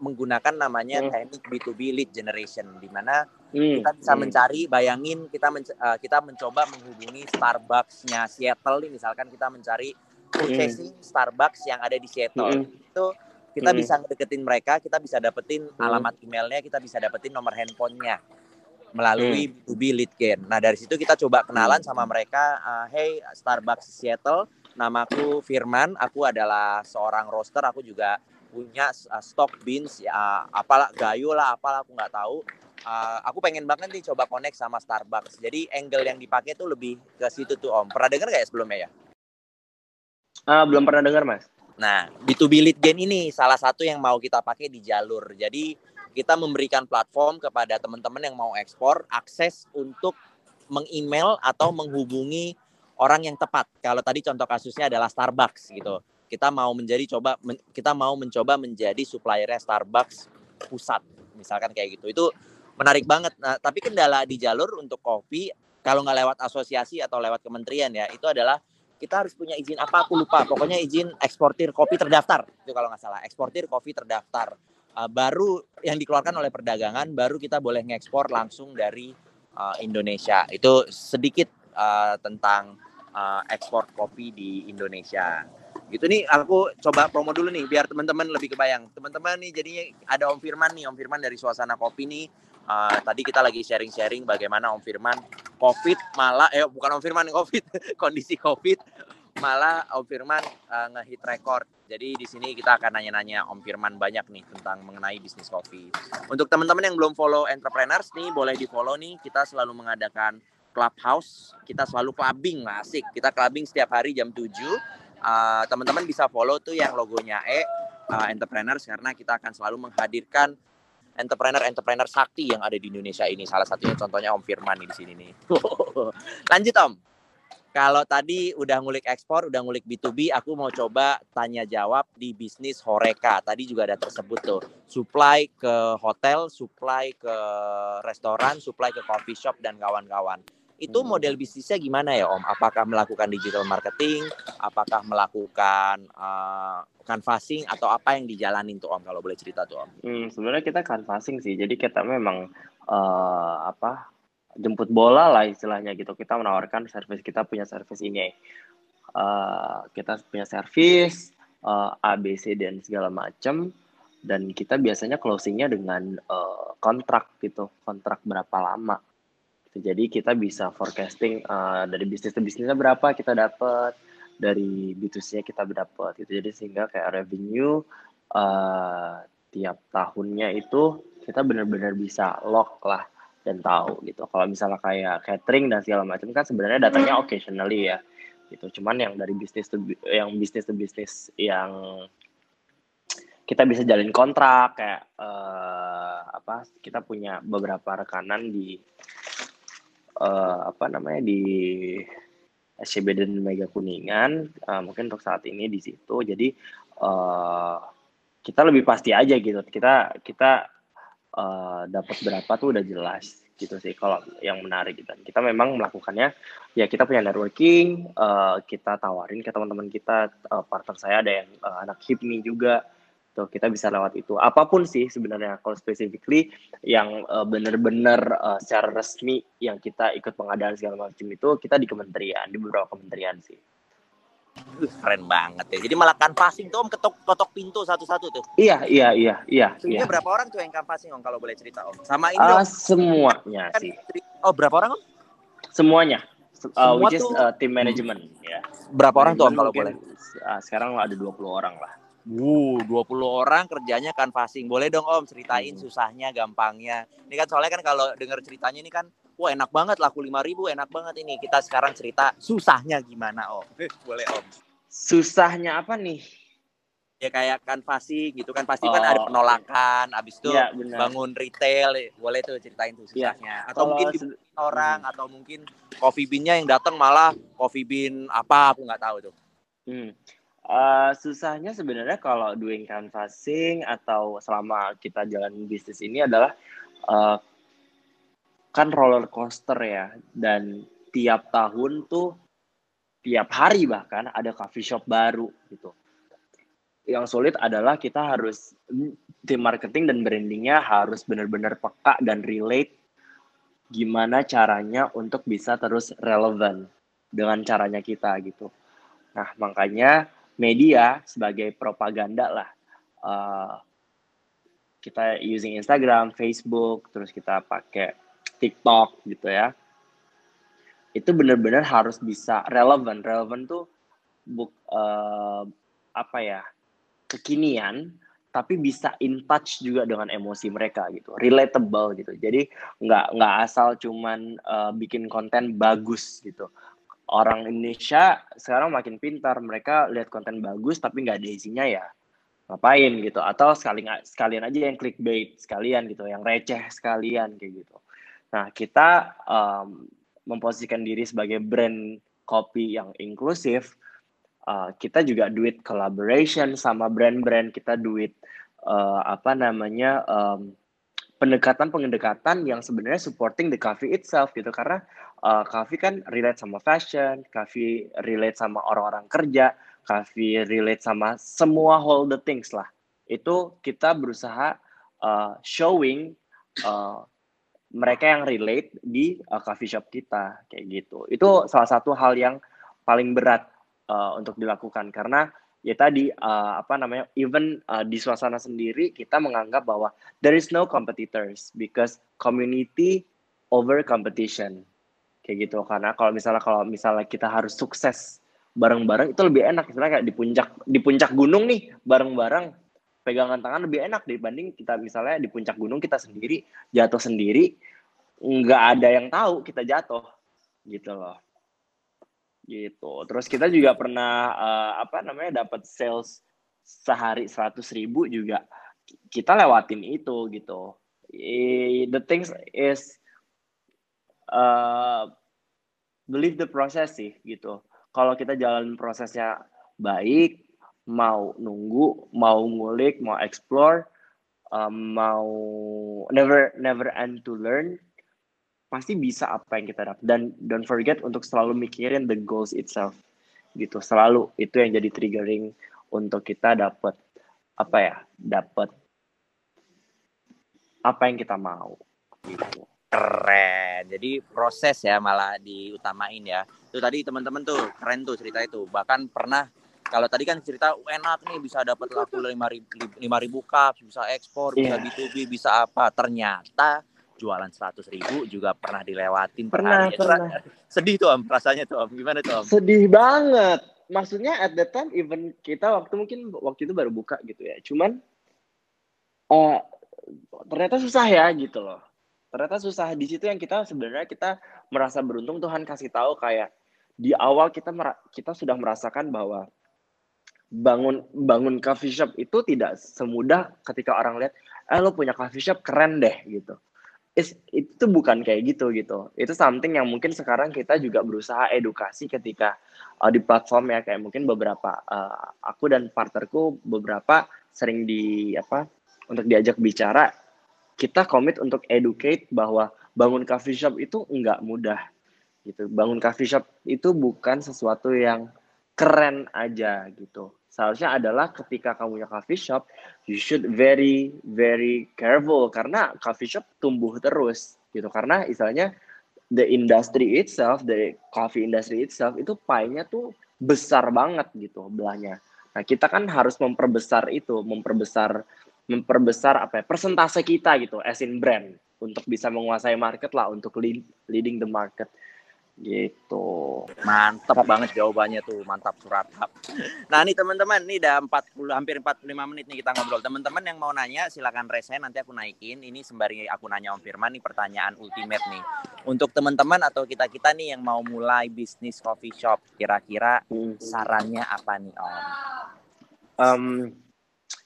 menggunakan namanya Hmm. teknik B2B lead generation di mana Hmm, kita bisa hmm. mencari bayangin kita men- eh, kita mencoba menghubungi Starbucks-nya Seattle nih misalkan kita mencari purchasing Starbucks yang ada di Seattle Hmm. itu kita Hmm. bisa ngedeketin mereka kita bisa dapetin Hmm. alamat emailnya kita bisa dapetin nomor handphonenya melalui Hmm. B2B lead gen. Nah dari situ kita coba kenalan sama mereka. eh, hey Starbucks Seattle, namaku Firman. Aku adalah seorang roaster. Aku juga punya uh, stock beans ya apalah gayo lah apalah aku nggak tahu Uh, aku pengen banget nih coba connect sama Starbucks jadi angle yang dipakai tuh lebih ke situ tuh om pernah dengar nggak ya sebelumnya ya Ah, belum pernah dengar mas. nah B2B lead gen ini salah satu yang mau kita pakai di jalur. Jadi kita memberikan platform kepada teman-teman yang mau ekspor akses untuk meng-email atau menghubungi orang yang tepat. Kalau tadi contoh kasusnya adalah Starbucks gitu. Kita mau menjadi coba kita mau mencoba menjadi suppliernya Starbucks pusat misalkan kayak gitu. Itu menarik banget. Nah tapi kendala di jalur untuk kopi kalau nggak lewat asosiasi atau lewat kementerian ya itu adalah kita harus punya izin apa aku lupa. Pokoknya izin eksportir kopi terdaftar itu kalau nggak salah. Eksportir kopi terdaftar. Uh, baru yang dikeluarkan oleh perdagangan baru kita boleh ngekspor langsung dari uh, Indonesia. Itu sedikit uh, tentang uh, ekspor kopi di Indonesia. Gitu nih aku coba promo dulu nih biar teman-teman lebih kebayang. Teman-teman nih jadinya ada Om Firman nih Om Firman dari suasana kopi nih Uh, tadi kita lagi sharing-sharing bagaimana Om Firman COVID malah eh bukan Om Firman COVID kondisi COVID malah Om Firman uh, ngehit record. Jadi di sini kita akan nanya-nanya Om Firman banyak nih tentang mengenai bisnis kopi. Untuk teman-teman yang belum follow entrepreneurs nih boleh di follow nih. Kita selalu mengadakan clubhouse. Kita selalu clubbing lah asik. Kita clubbing setiap hari jam 7. Uh, teman-teman bisa follow tuh yang logonya E uh, entrepreneurs karena kita akan selalu menghadirkan entrepreneur-entrepreneur sakti yang ada di Indonesia ini. Salah satunya contohnya Om Firman di sini nih. Lanjut Om. Kalau tadi udah ngulik ekspor, udah ngulik B2B, aku mau coba tanya jawab di bisnis Horeca. Tadi juga ada tersebut tuh. Supply ke hotel, supply ke restoran, supply ke coffee shop dan kawan-kawan. Itu model bisnisnya gimana ya Om? Apakah melakukan digital marketing? Apakah melakukan uh, canvassing atau apa yang dijalanin tuh Om kalau boleh cerita tuh Om? Hmm, sebenarnya kita canvassing sih. Jadi kita memang eh, apa jemput bola lah istilahnya gitu. Kita menawarkan service kita punya service ini. Eh, kita punya service eh, ABC dan segala macam dan kita biasanya closingnya dengan eh, kontrak gitu. Kontrak berapa lama. Jadi kita bisa forecasting eh, dari bisnis ke bisnisnya berapa kita dapat dari B2C-nya kita dapat gitu. Jadi sehingga kayak revenue eh, tiap tahunnya itu kita benar-benar bisa lock lah dan tahu gitu. Kalau misalnya kayak catering dan segala macam kan sebenarnya datanya occasionally ya. Gitu. Cuman yang dari bisnis to yang bisnis to bisnis yang kita bisa jalin kontrak kayak eh, apa kita punya beberapa rekanan di eh, apa namanya di SCB dan Mega Kuningan eh, mungkin untuk saat ini di situ. Jadi eh, kita lebih pasti aja gitu. Kita kita eh, dapat berapa tuh udah jelas gitu sih kalau yang menarik gitu. kita memang melakukannya ya kita punya networking eh, kita tawarin ke teman-teman kita eh, partner saya ada yang eh, anak hipmi juga tuh kita bisa lewat itu. Apa pun sih sebenarnya kalau specifically yang uh, benar-benar uh, secara resmi yang kita ikut pengadaan segala macam itu kita di kementerian di beberapa kementerian sih. Keren banget ya. Jadi malah canvassing tuh om ketok ketok pintu satu-satu tuh. Iya iya iya iya Sebenarnya iya. berapa orang tuh yang canvassing om kalau boleh cerita om? Sama ini uh, semuanya kan, sih. oh berapa orang om? Semuanya. Uh, Semua which is tuh- uh, team management ya. berapa orang tuh om kalau boleh? uh, sekarang ada 20 orang lah Wuh, 20 orang kerjanya canvassing. Boleh dong Om ceritain Hmm. susahnya, gampangnya. Ini kan soalnya kan kalau denger ceritanya ini kan, wah enak banget laku 5000 enak banget ini. Kita sekarang cerita susahnya gimana Om. Boleh Om. susahnya apa nih Ya kayak canvassing gitu kan pasti kan ada Oh, penolakan, abis itu Iya, benar. bangun retail, boleh tuh ceritain tuh Iya. susahnya. Atau Kalau mungkin se- orang atau mungkin coffee bean-nya yang datang malah coffee bean apa aku nggak tahu tuh. Hmm. Uh, susahnya sebenarnya kalau doing canvassing atau selama kita jalan bisnis ini adalah uh, kan roller coaster ya dan tiap tahun tuh tiap hari bahkan ada coffee shop baru gitu. Yang sulit adalah kita harus tim marketing dan brandingnya harus benar-benar peka dan relate gimana caranya untuk bisa terus relevan dengan caranya kita gitu. Nah makanya media sebagai propaganda lah. Uh, kita using Instagram, Facebook, terus kita pakai TikTok gitu ya. Itu benar-benar harus bisa relevan. Relevan tuh buk, uh, apa ya kekinian, tapi bisa in touch juga dengan emosi mereka gitu, relatable gitu. Jadi nggak nggak asal cuman uh, bikin konten bagus gitu orang Indonesia sekarang makin pintar. Mereka lihat konten bagus tapi nggak ada isinya ya. Ngapain gitu? Atau sekali sekalian aja yang clickbait sekalian gitu yang receh sekalian kayak gitu. Nah kita um, memposisikan diri sebagai brand kopi yang inklusif uh, kita juga duit collaboration sama brand-brand kita duit uh, apa namanya um, pendekatan-pendekatan yang sebenarnya supporting the coffee itself gitu karena uh, coffee kan relate sama fashion, coffee relate sama orang-orang kerja, coffee relate sama semua whole the things lah. Itu kita berusaha uh, showing uh, mereka yang relate di uh, coffee shop kita kayak gitu. Itu salah satu hal yang paling berat uh, untuk dilakukan karena ya tadi uh, apa namanya even uh, di suasana sendiri kita menganggap bahwa there is no competitors because community over competition. Kayak gitu karena kalau misalnya kalau misalnya kita harus sukses bareng-bareng itu lebih enak. Misalnya kayak di puncak di puncak gunung nih bareng-bareng pegangan tangan lebih enak dibanding kita misalnya di puncak gunung kita sendiri jatuh sendiri nggak ada yang tahu kita jatuh gitu loh gitu. Terus kita juga pernah uh, apa namanya dapat sales sehari seratus ribu juga. Kita lewatin itu gitu. The things is uh, believe the process sih gitu. Kalau kita jalan prosesnya baik, mau nunggu, mau ngulik, mau explore, um, mau never never end to learn, pasti bisa apa yang kita dapat. Dan don't forget untuk selalu mikirin the goals itself gitu. Selalu itu yang jadi triggering untuk kita dapat apa ya, dapat apa yang kita mau gitu. Keren. Jadi proses ya malah diutamain ya. Itu tadi teman-teman tuh keren tuh cerita itu. Bahkan pernah kalau tadi kan cerita "Oh, enak nih bisa dapat laku lima ribu, ribu bisa ekspor, bisa Iya. B2B, bisa apa. Ternyata jualan seratus ribu juga pernah dilewatin per Pernah, hari. pernah. Sedih tuh om, rasanya tuh om. Gimana tuh om? Sedih banget. Maksudnya at that time even kita waktu mungkin waktu itu baru buka gitu ya. Cuman eh ternyata susah ya gitu loh. Ternyata susah di situ yang kita sebenarnya kita merasa beruntung Tuhan kasih tahu kayak di awal kita kita sudah merasakan bahwa bangun bangun coffee shop itu tidak semudah ketika orang lihat eh lo punya coffee shop keren deh gitu. It's- itu bukan kayak gitu gitu. Itu something yang mungkin sekarang kita juga berusaha edukasi ketika uh, di platform ya kayak mungkin beberapa uh, aku dan partnerku beberapa sering di apa untuk diajak bicara kita komit untuk educate bahwa bangun coffee shop itu enggak mudah gitu bangun coffee shop itu bukan sesuatu yang keren aja gitu. Seharusnya adalah ketika kamu punya coffee shop, you should very very careful karena coffee shop tumbuh terus gitu. Karena istilahnya the industry itself, the coffee industry itself itu pie-nya tuh besar banget gitu belahnya. Nah, kita kan harus memperbesar itu, memperbesar memperbesar apa ya, persentase kita gitu as in brand untuk bisa menguasai market lah untuk lead, leading the market gitu. Mantap banget jawabannya tuh mantap surat. Nah nih teman-teman nih udah 40 hampir 45 menit nih kita ngobrol. Teman-teman yang mau nanya silakan resen nanti aku naikin. Ini sembari aku nanya Om Firman nih pertanyaan ultimate nih. Untuk teman-teman atau kita kita nih yang mau mulai bisnis coffee shop kira-kira hmm. sarannya apa nih Om? Um,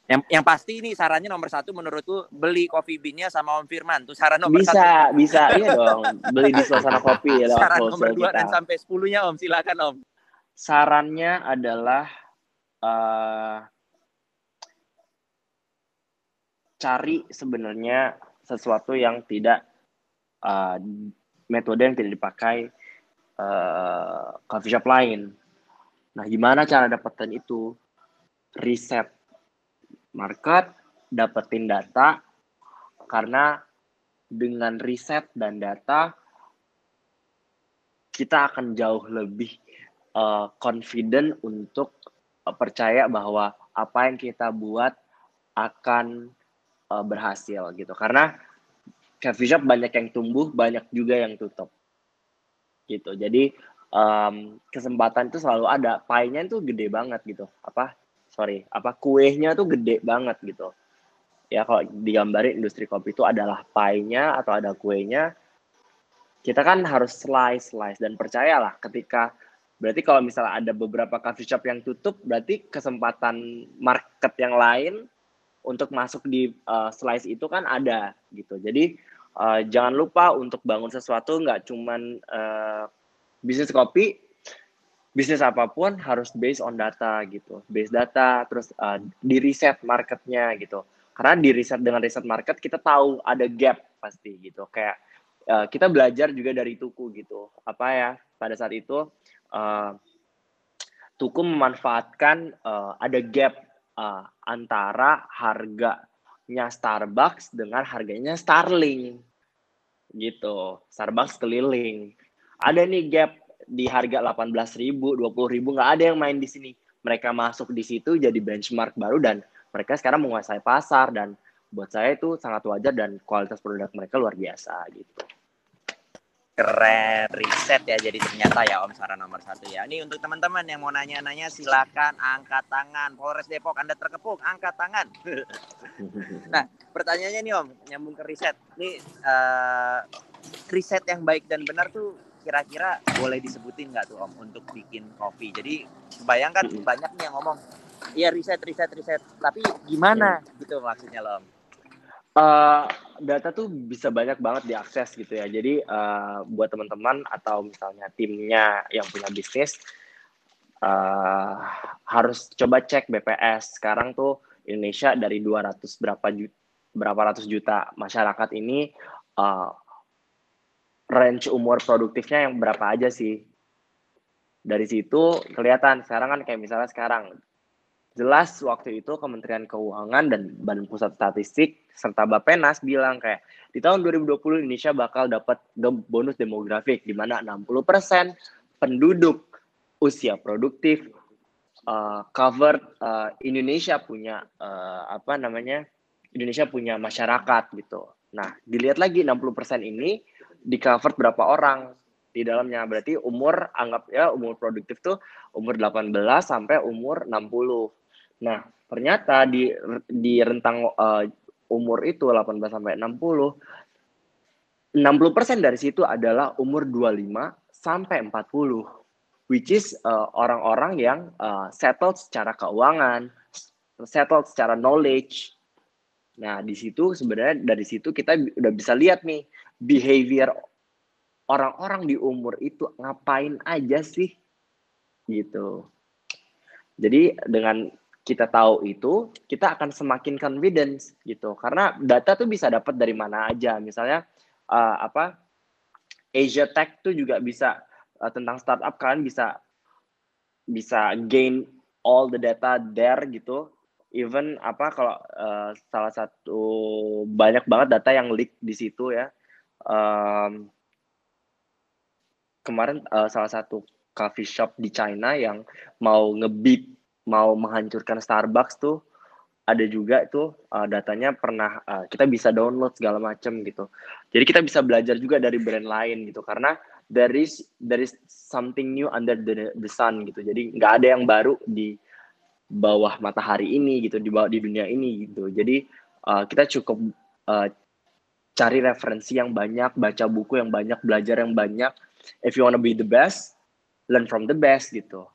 yang yang pasti ini sarannya nomor satu menurutku beli coffee beannya sama Om Firman tuh saran nomor bisa, satu. Bisa bisa iya dong beli di suasana kopi ya. Saran nomor dua kita. dan sampai sepuluhnya Om silakan Om. Sarannya adalah uh, cari sebenarnya sesuatu yang tidak uh, metode yang tidak dipakai uh, coffee shop lain. Nah, gimana cara dapetin itu? Riset market, dapetin data, karena dengan riset dan data kita akan jauh lebih uh, confident untuk uh, percaya bahwa apa yang kita buat akan uh, berhasil gitu. Karena coffee shop banyak yang tumbuh banyak juga yang tutup. Gitu. Jadi um, kesempatan itu selalu ada. Pie-nya itu gede banget gitu. Apa sorry apa kuenya tuh gede banget gitu. Ya kalau digambarin industri kopi itu adalah pie-nya atau ada kuenya kita kan harus slice slice dan percayalah ketika berarti kalau misalnya ada beberapa coffee shop yang tutup berarti kesempatan market yang lain untuk masuk di uh, slice itu kan ada gitu. Jadi uh, jangan lupa untuk bangun sesuatu nggak cuman uh, bisnis kopi bisnis apa pun harus based on data gitu, based data, terus uh, di riset marketnya gitu. Karena di riset dengan riset market kita tahu ada gap pasti gitu. Kayak uh, kita belajar juga dari Tuku gitu. Apa ya pada saat itu uh, Tuku memanfaatkan uh, ada gap uh, antara harganya Starbucks dengan harganya Starling gitu. Starbucks keliling. Ada nih gap di harga 18 ribu, 20 ribu nggak ada yang main di sini. Mereka masuk di situ jadi benchmark baru dan mereka sekarang menguasai pasar dan buat saya itu sangat wajar dan kualitas produk mereka luar biasa gitu. Keren riset ya jadi ternyata ya Om saran nomor satu ya. Ini untuk teman-teman yang mau nanya-nanya silakan angkat tangan. Polres Depok Anda terkepung angkat tangan. nah pertanyaannya nih Om nyambung ke riset. Ini uh, riset yang baik dan benar tuh kira-kira boleh disebutin nggak tuh Om untuk bikin kopi? Jadi bayangkan hmm. banyak nih yang ngomong, iya riset, riset, riset. Tapi gimana hmm. gitu maksudnya loh Om? Uh, data tuh bisa banyak banget diakses gitu ya. Jadi uh, buat teman-teman atau misalnya timnya yang punya bisnis uh, harus coba cek BPS. Sekarang tuh Indonesia dari 200 berapa juta, berapa ratus juta masyarakat ini uh, range umur produktifnya yang berapa aja sih. Dari situ kelihatan sekarang kan kayak misalnya sekarang jelas waktu itu Kementerian Keuangan dan Badan Pusat Statistik serta Bapenas bilang kayak di tahun 2020 Indonesia bakal dapat bonus demografik di mana 60% penduduk usia produktif uh, covered uh, Indonesia punya uh, apa namanya Indonesia punya masyarakat gitu. Nah, dilihat lagi 60% ini di cover berapa orang di dalamnya. Berarti umur anggap ya umur produktif tuh umur 18 sampai umur 60. Nah, ternyata di di rentang uh, umur itu 18 sampai 60 60% dari situ adalah umur 25 sampai 40 which is uh, orang-orang yang uh, settled secara keuangan, settled secara knowledge. Nah, di situ sebenarnya dari situ kita udah bisa lihat nih behavior orang-orang di umur itu ngapain aja sih gitu. Jadi dengan kita tahu itu, kita akan semakin confidence gitu. Karena data tuh bisa dapat dari mana aja. Misalnya uh, apa Asia Tech tuh juga bisa uh, tentang startup kalian bisa bisa gain all the data there gitu even apa kalau uh, salah satu banyak banget data yang leak di situ ya um, kemarin uh, salah satu coffee shop di China yang mau ngebit mau menghancurkan Starbucks tuh ada juga itu uh, datanya pernah uh, kita bisa download segala macam gitu. Jadi kita bisa belajar juga dari brand lain gitu karena there is there is something new under the the sun gitu. Jadi nggak ada yang baru di bawah matahari ini gitu di bawah di dunia ini gitu. Jadi uh, kita cukup uh, cari referensi yang banyak, baca buku yang banyak, belajar yang banyak. If you wanna be the best, learn from the best gitu.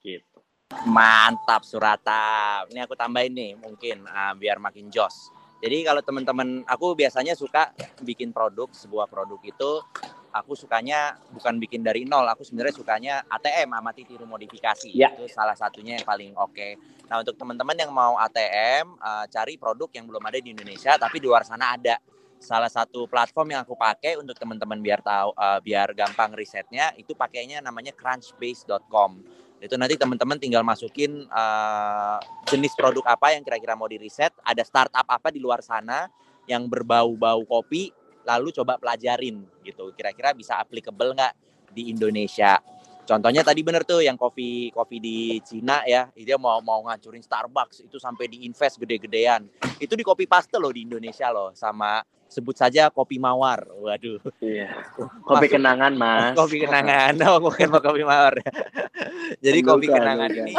Gitu. Mantap Surata. Ini aku tambahin nih mungkin uh, biar makin jos. Jadi kalau teman-teman aku biasanya suka bikin produk, sebuah produk itu aku sukanya bukan bikin dari nol, aku sebenarnya sukanya ATM amati tiru modifikasi. Ya. Itu salah satunya yang paling oke. Okay. Nah, untuk teman-teman yang mau ATM, uh, cari produk yang belum ada di Indonesia tapi di luar sana ada. Salah satu platform yang aku pakai untuk teman-teman biar tahu uh, biar gampang risetnya itu pakainya namanya crunchbase.com itu nanti teman-teman tinggal masukin uh, jenis produk apa yang kira-kira mau di riset, ada startup apa di luar sana yang berbau-bau kopi, lalu coba pelajarin gitu. Kira-kira bisa applicable nggak di Indonesia? Contohnya tadi bener tuh yang kopi kopi di Cina ya, dia mau mau ngancurin Starbucks itu sampai diinvest gede-gedean. Itu di kopi paste loh di Indonesia loh sama sebut saja kopi mawar. Waduh. Iya. Kopi Masuk, kenangan, Mas. Kopi kenangan. Oh, bukan kopi mawar. Jadi kopi kenangan ini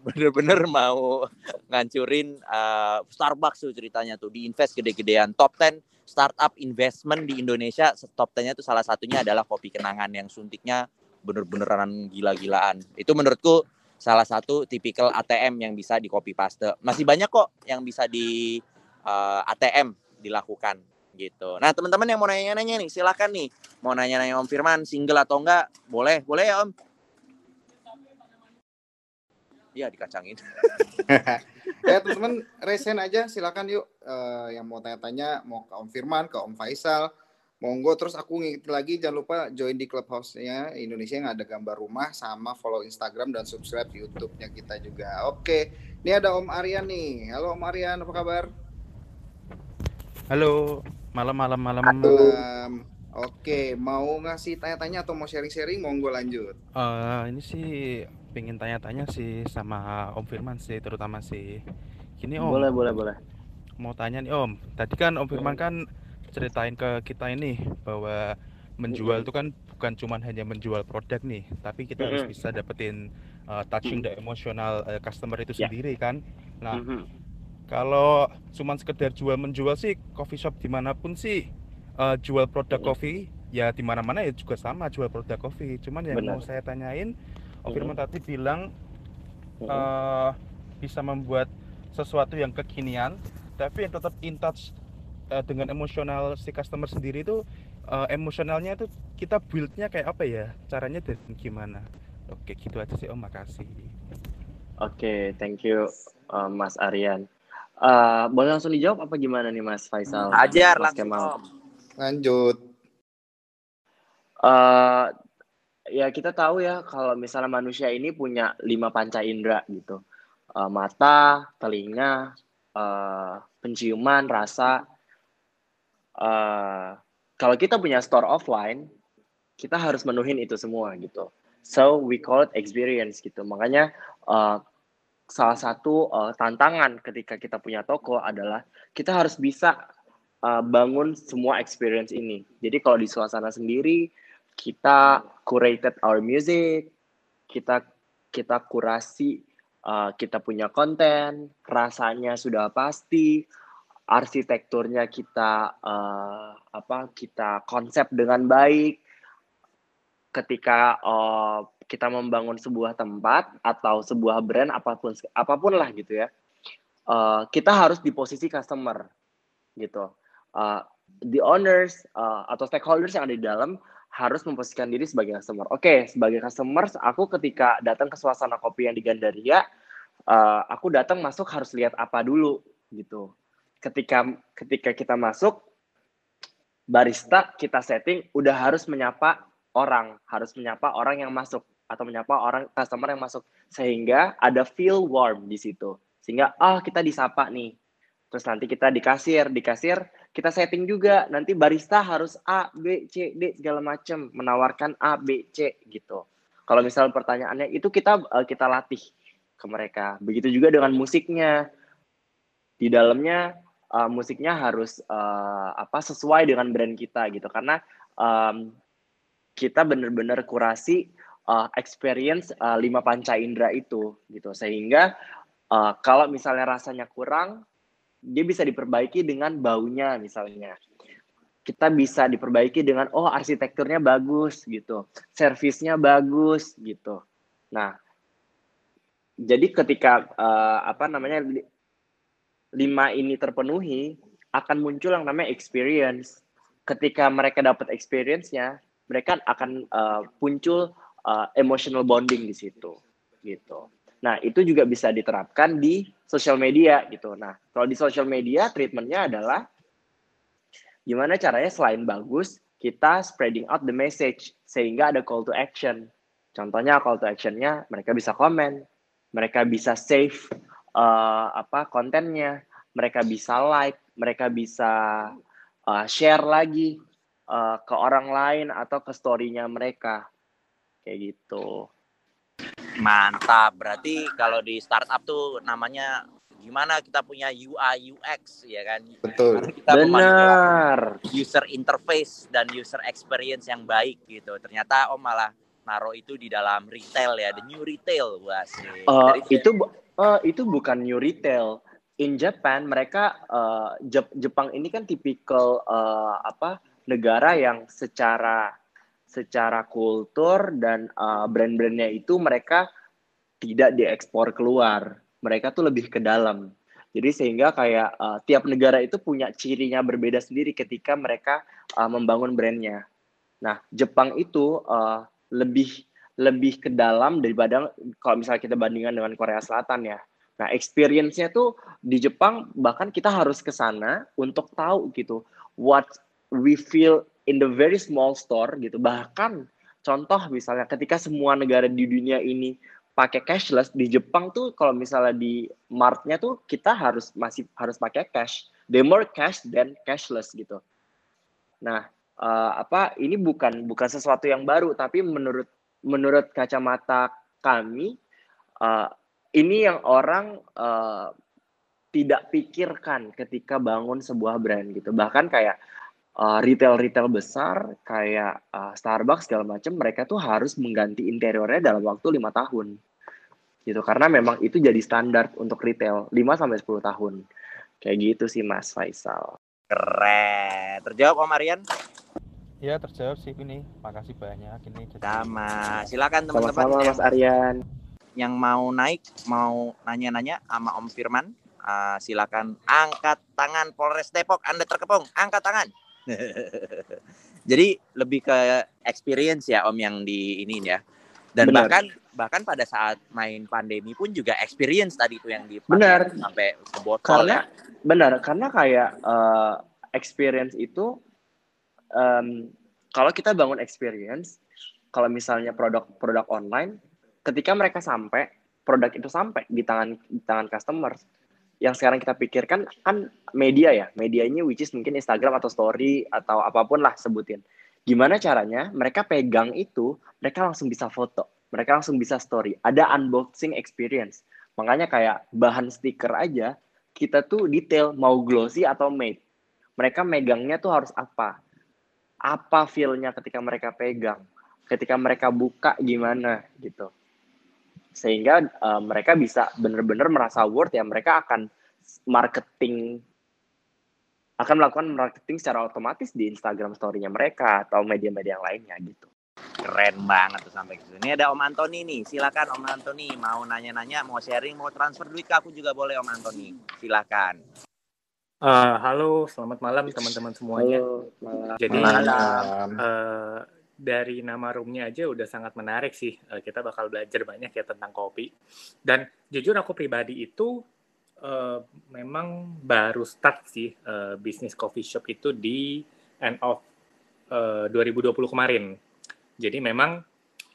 bener-bener mau ngancurin uh, Starbucks tuh ceritanya tuh diinvest gede-gedean top 10 startup investment di Indonesia top 10-nya tuh salah satunya adalah kopi kenangan yang suntiknya bener-beneran gila-gilaan. Itu menurutku salah satu tipikal ATM yang bisa di copy paste. Masih banyak kok yang bisa di uh, eh, ATM dilakukan gitu. Nah teman-teman yang mau nanya-nanya nih silahkan nih mau nanya-nanya Om Firman single atau enggak boleh boleh ya Om. Iya dikacangin. ya teman-teman resen aja silakan yuk uh, yang mau tanya-tanya mau ke Om Firman ke Om Faisal monggo terus aku ngikutin lagi jangan lupa join di clubhouse-nya Indonesia yang ada gambar rumah sama follow Instagram dan subscribe YouTube-nya kita juga. Oke, ini ada Om Aryan nih. Halo Om Aryan, apa kabar? Halo, malam malam malam. Malam. Oke, mau ngasih tanya-tanya atau mau sharing-sharing monggo lanjut. Uh, ini sih pengen tanya-tanya sih sama Om Firman sih terutama sih. Gini Om. Boleh, boleh, boleh. Mau tanya nih Om. Tadi kan Om Firman kan ceritain ke kita ini bahwa menjual itu kan bukan cuma hanya menjual produk nih, tapi kita harus bisa dapetin uh, touching the emotional uh, customer itu yeah. sendiri kan. Nah, kalau cuma sekedar jual menjual sih coffee shop di mana pun sih uh, jual produk kopi ya di mana-mana ya juga sama jual produk kopi. Cuman yang Benar. mau saya tanyain, Firman tadi bilang uh, bisa membuat sesuatu yang kekinian, tapi yang tetap in touch uh, dengan emosional si customer sendiri itu uh, emosionalnya itu kita buildnya kayak apa ya? Caranya dan gimana? Oke gitu aja sih om. Makasih. Oke okay, thank you uh, mas Aryan. Uh, boleh langsung dijawab apa gimana nih mas Faisal? Ajar mas langsung Kemal. lanjut. Uh, ya kita tahu ya kalau misalnya manusia ini punya lima panca indera gitu. Uh, mata telinga uh, penciuman rasa uh, kalau kita punya store offline, kita harus menuhin itu semua gitu. So we call it experience gitu. Makanya uh, salah satu uh, tantangan ketika kita punya toko adalah kita harus bisa uh, bangun semua experience ini. Jadi kalau di suasana sendiri kita curated our music, kita kita kurasi, uh, kita punya konten, rasanya sudah pasti, arsitekturnya kita uh, apa kita konsep dengan baik. Ketika uh, kita membangun sebuah tempat atau sebuah brand apa pun apa pun lah gitu ya uh, kita harus di posisi customer gitu. Uh, the owners uh, atau stakeholders yang ada di dalam harus memposisikan diri sebagai customer. Oke, okay, sebagai customer, aku ketika datang ke suasana kopi yang di Gandaria, uh, aku datang masuk harus lihat apa dulu gitu ketika ketika kita masuk barista kita setting udah harus menyapa orang, harus menyapa orang yang masuk. atau menyapa orang customer yang masuk. Sehingga ada feel warm di situ. Sehingga ah oh, kita disapa nih. Terus nanti kita di kasir di kasir kita setting juga. Nanti barista harus A B C D segala macam menawarkan A B C gitu. Kalau misal pertanyaannya itu kita uh, kita latih ke mereka. Begitu juga dengan musiknya. Di dalamnya uh, musiknya harus uh, apa sesuai dengan brand kita gitu. Karena um, kita benar-benar kurasi uh, experience uh, lima panca indera itu gitu. Sehingga uh, kalau misalnya rasanya kurang dia bisa diperbaiki dengan baunya misalnya. Kita bisa diperbaiki dengan oh arsitekturnya bagus gitu servisnya bagus gitu. Nah jadi ketika uh, apa namanya lima ini terpenuhi akan muncul yang namanya experience ketika mereka dapat experience-nya mereka akan uh, muncul uh, emotional bonding di situ gitu. Nah, itu juga bisa diterapkan di social media gitu. Nah, kalau di social media treatmentnya adalah gimana caranya selain bagus, kita spreading out the message sehingga ada call to action. Contohnya call to actionnya mereka bisa komen, mereka bisa save uh, apa kontennya, mereka bisa like, mereka bisa uh, share lagi uh, ke orang lain atau ke story-nya mereka. Kayak gitu. Mantap. Berarti kalau di startup tuh namanya gimana? Kita punya UI UX ya kan? Betul. Karena kita benar. user interface dan user experience yang baik gitu. Ternyata om malah naruh itu di dalam retail ya the new retail wah sih uh, itu uh, itu bukan new retail in Japan mereka uh, Jepang ini kan tipikal uh, apa negara yang secara secara kultur dan uh, brand-brandnya itu mereka tidak diekspor keluar. Mereka tuh lebih ke dalam. Jadi sehingga kayak uh, tiap negara itu punya cirinya berbeda sendiri ketika mereka uh, membangun brandnya. Nah, Jepang itu uh, lebih lebih ke dalam daripada kalau misalnya kita bandingkan dengan Korea Selatan ya. Nah, experience-nya tuh di Jepang bahkan kita harus ke sana untuk tahu gitu what we feel in the very small store gitu. Bahkan contoh misalnya ketika semua negara di dunia ini pakai cashless di Jepang tuh kalau misalnya di martnya tuh kita harus masih harus pakai cash. They more cash than cashless gitu. Nah, uh, apa ini bukan bukan sesuatu yang baru tapi menurut menurut kacamata kami uh, ini yang orang uh, tidak pikirkan ketika bangun sebuah brand gitu. Bahkan kayak uh, retail-retail besar kayak uh, Starbucks segala macam mereka tuh harus mengganti interiornya dalam waktu lima tahun. Gitu karena memang itu jadi standar untuk retail 5 sampai sepuluh tahun. Kayak gitu sih Mas Faisal. Keren. Terjawab Om Marian Ya terjawab sih ini. Makasih banyak ini. Jadi... Sama. Silakan teman-teman sama Mas Aryan. Yang mau naik, mau nanya-nanya sama Om Firman, uh, silakan angkat tangan Polres Depok. Anda terkepung, angkat tangan. Jadi lebih ke experience ya Om yang di ini ya. Dan Benar. bahkan bahkan pada saat main pandemi pun juga experience tadi itu yang dipakai benar. sampai ke botol. Karena ya. benar karena kayak uh, experience itu um, kalau kita bangun experience kalau misalnya produk-produk online ketika mereka sampai produk itu sampai di tangan di tangan customer yang sekarang kita pikirkan kan media ya media ini which is mungkin Instagram atau story atau apa pun lah sebutin. Gimana caranya mereka pegang itu mereka langsung bisa foto mereka langsung bisa story. Ada unboxing experience. Makanya kayak bahan stiker aja kita tuh detail mau glossy atau matte mereka megangnya tuh harus apa apa feelnya ketika mereka pegang ketika mereka buka gimana gitu sehingga uh, mereka bisa benar-benar merasa worth ya mereka akan marketing akan melakukan marketing secara otomatis di Instagram story-nya mereka atau media-media yang lainnya gitu. Keren banget tuh sampai ke sini. Ada Om Antoni nih, silakan Om Antoni mau nanya-nanya, mau sharing, mau transfer duit ke aku juga boleh Om Antoni. Silakan. Uh, halo, selamat malam teman-teman semuanya. Halo, malam. Jadi malam. Uh, dari nama roomnya aja udah sangat menarik sih. Uh, kita bakal belajar banyak ya tentang kopi. Dan jujur aku pribadi itu uh, memang baru start sih uh, bisnis coffee shop itu di end of uh, 2020 kemarin. Jadi memang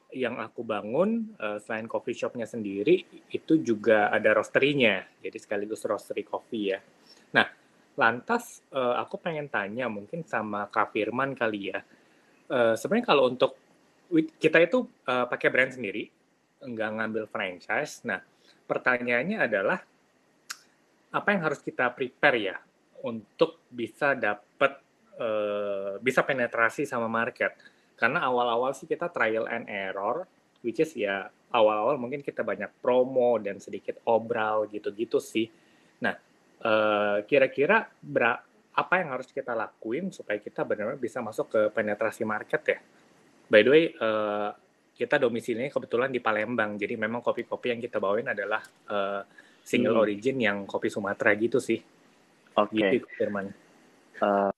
yang aku bangun uh, selain coffee shopnya sendiri itu juga ada roasterinya, jadi sekaligus roastery coffee ya. Nah, lantas uh, aku pengen tanya mungkin sama Kak Firman kali ya. Uh, Sebenarnya kalau untuk kita itu uh, pakai brand sendiri, nggak ngambil franchise. Nah, pertanyaannya adalah apa yang harus kita prepare ya untuk bisa dapat uh, bisa penetrasi sama market karena awal-awal sih kita trial and error which is ya awal-awal mungkin kita banyak promo dan sedikit obral gitu-gitu sih nah uh, kira-kira apa yang harus kita lakuin supaya kita benar-benar bisa masuk ke penetrasi market ya by the way uh, kita domisilinya kebetulan di Palembang jadi memang kopi-kopi yang kita bawain adalah uh, single hmm. origin yang kopi Sumatera gitu sih oke okay. gitu Firman uh,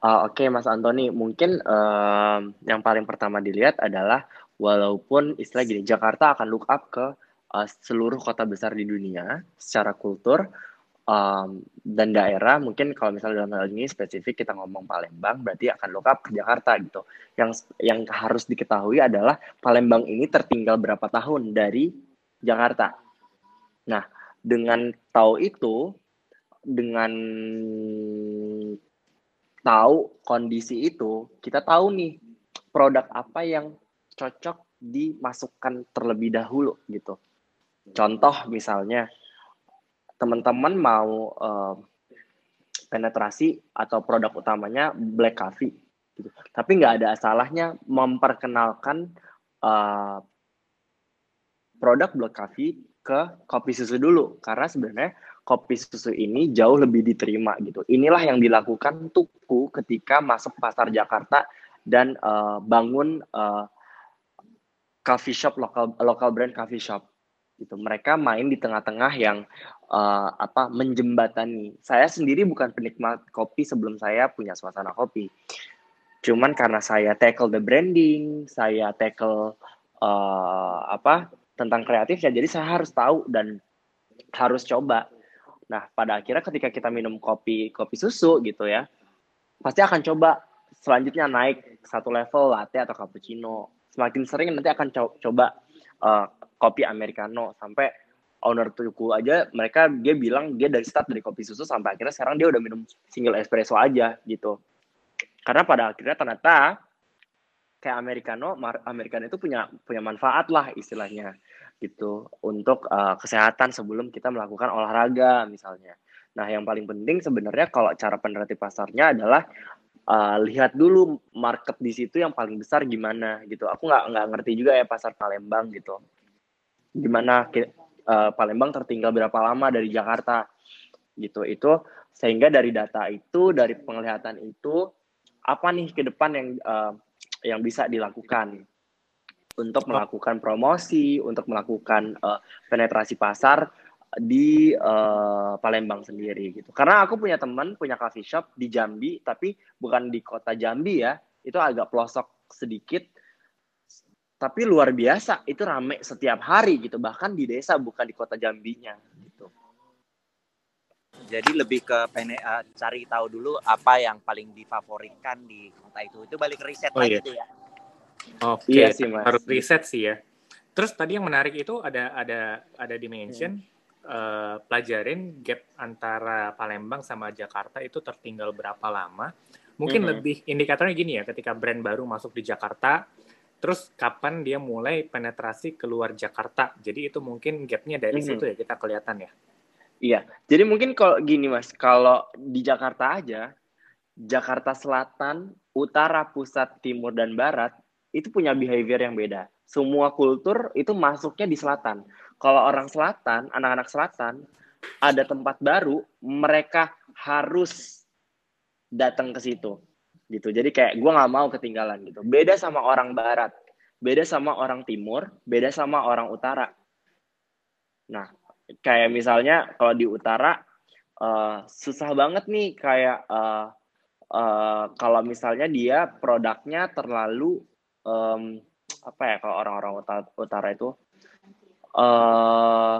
Uh, Oke, okay, Mas Antoni, mungkin uh, yang paling pertama dilihat adalah walaupun istilah gini, Jakarta akan look up ke uh, seluruh kota besar di dunia secara kultur um, dan daerah. Mungkin kalau misalnya dalam hal ini spesifik kita ngomong Palembang, berarti akan look up ke Jakarta gitu. Yang yang harus diketahui adalah Palembang ini tertinggal berapa tahun dari Jakarta. Nah, dengan tahu itu, dengan tahu kondisi itu, kita tahu nih produk apa yang cocok dimasukkan terlebih dahulu gitu. Contoh misalnya teman-teman mau uh, penetrasi atau produk utamanya black coffee, gitu. tapi nggak ada salahnya memperkenalkan uh, produk black coffee ke kopi susu dulu karena sebenarnya kopi susu ini jauh lebih diterima gitu. Inilah yang dilakukan Tuku ketika masuk pasar Jakarta dan uh, bangun uh, coffee shop lokal lokal brand coffee shop gitu. Mereka main di tengah-tengah yang uh, apa menjembatani. Saya sendiri bukan penikmat kopi sebelum saya punya suasana kopi. Cuman karena saya tackle the branding, saya tackle uh, apa tentang kreatif ya jadi saya harus tahu dan harus coba Nah, pada akhirnya ketika kita minum kopi kopi susu gitu ya, pasti akan coba selanjutnya naik satu level latte atau cappuccino. Semakin sering nanti akan co coba uh, kopi americano sampai owner tuku aja mereka dia bilang dia dari start dari kopi susu sampai akhirnya sekarang dia udah minum single espresso aja gitu. Karena pada akhirnya ternyata kayak americano, americano itu punya punya manfaat lah istilahnya gitu untuk uh, kesehatan sebelum kita melakukan olahraga misalnya. Nah, yang paling penting sebenarnya kalau cara penetrasi pasarnya adalah uh, lihat dulu market di situ yang paling besar gimana gitu. Aku nggak nggak ngerti juga ya pasar Palembang gitu. Gimana uh, Palembang tertinggal berapa lama dari Jakarta gitu. Itu sehingga dari data itu, dari penglihatan itu apa nih ke depan yang uh, yang bisa dilakukan untuk melakukan promosi, untuk melakukan uh, penetrasi pasar di uh, Palembang sendiri gitu. Karena aku punya teman punya coffee shop di Jambi, tapi bukan di kota Jambi ya, itu agak pelosok sedikit. Tapi luar biasa, itu rame setiap hari gitu, bahkan di desa bukan di kota Jambinya gitu. Jadi lebih ke pene, uh, cari tahu dulu apa yang paling difavoritkan di kota itu. Itu balik riset oh, lagi iya. tuh ya. Oke, okay. iya sih, Mas. harus riset sih ya. Terus tadi yang menarik itu ada ada ada dimension hmm. uh, pelajarin gap antara Palembang sama Jakarta itu tertinggal berapa lama. Mungkin hmm. lebih indikatornya gini ya, ketika brand baru masuk di Jakarta, terus kapan dia mulai penetrasi keluar Jakarta. Jadi itu mungkin gapnya dari hmm. situ ya kita kelihatan ya. Iya, jadi mungkin kalau gini mas, kalau di Jakarta aja, Jakarta Selatan, Utara, Pusat, Timur, dan Barat itu punya behavior yang beda. Semua kultur itu masuknya di selatan. Kalau orang selatan, anak-anak selatan, ada tempat baru, mereka harus datang ke situ. Gitu. Jadi kayak gue nggak mau ketinggalan gitu. Beda sama orang barat, beda sama orang timur, beda sama orang utara. Nah, kayak misalnya kalau di utara uh, susah banget nih kayak uh, uh, kalau misalnya dia produknya terlalu um, apa ya kalau orang-orang utara, utara itu uh,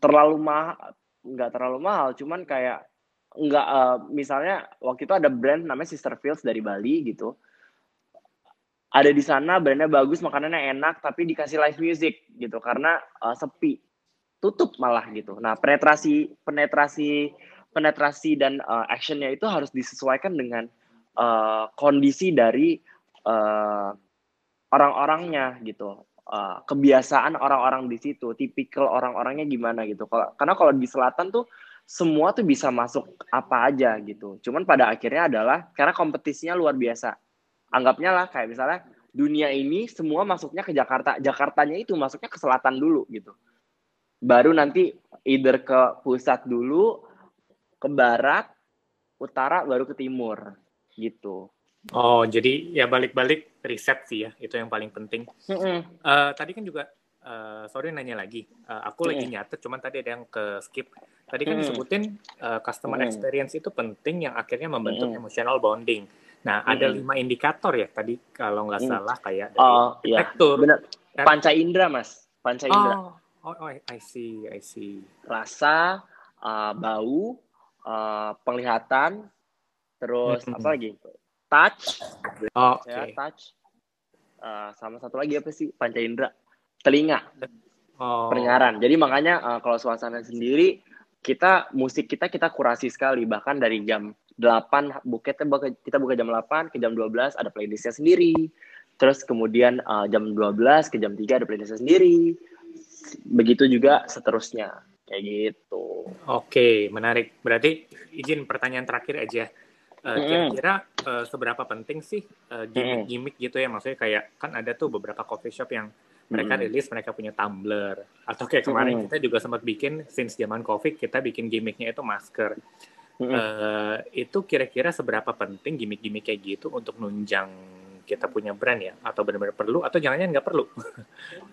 terlalu mahal nggak terlalu mahal cuman kayak nggak uh, misalnya waktu itu ada brand namanya Sister Fields dari Bali gitu. Ada di sana brandnya bagus makanannya enak tapi dikasih live music gitu karena uh, sepi. Tutup malah gitu. Nah penetrasi penetrasi penetrasi dan uh, actionnya itu harus disesuaikan dengan uh, kondisi dari uh, orang-orangnya gitu. Uh, kebiasaan orang-orang di situ tipikal orang-orangnya gimana gitu. Karena kalau di selatan tuh semua tuh bisa masuk apa aja gitu cuman pada akhirnya adalah karena kompetisinya luar biasa anggapnya lah kayak misalnya dunia ini semua masuknya ke Jakarta. Jakartanya itu masuknya ke selatan dulu gitu. Baru nanti either ke pusat dulu, ke barat, utara, baru ke timur gitu. Oh, jadi ya balik-balik riset sih ya, itu yang paling penting. Mm -hmm. uh, tadi kan juga, uh, sorry nanya lagi, uh, aku mm -hmm. lagi nyatet, cuman tadi ada yang ke skip. Tadi kan mm -hmm. disebutin uh, customer mm -hmm. experience itu penting yang akhirnya membentuk mm -hmm. emotional bonding. Nah, hmm. ada lima indikator ya tadi kalau nggak hmm. salah kayak dari oh, iya. tekstur. Benar. Panca indera, Mas. Panca indera. Oh, oh, oh, I see, I see. Rasa, uh, bau, uh, penglihatan, terus hmm. apa lagi? Touch. Oh, ya, okay. touch. Uh, sama satu lagi apa sih? Panca indera. Telinga. Oh. Pendengaran. Jadi makanya uh, kalau suasana sendiri kita musik kita kita kurasi sekali bahkan dari jam 8 buketnya kita buka jam 8 ke jam 12 ada playlistnya sendiri. Terus kemudian uh, jam 12 ke jam 3 ada playlistnya sendiri. Begitu juga seterusnya. Kayak gitu. Oke, menarik. Berarti izin pertanyaan terakhir aja. Uh, kira-kira uh, seberapa penting sih uh, gimmick-gimmick gitu ya? Maksudnya kayak kan ada tuh beberapa coffee shop yang mereka hmm. rilis mereka punya tumbler atau kayak kemarin hmm. kita juga sempat bikin since zaman covid kita bikin gimmicknya itu masker Uh, itu kira-kira seberapa penting gimmick-gimmick kayak gitu untuk nunjang kita punya brand ya? Atau benar-benar perlu? Atau jangan-jangan nggak perlu?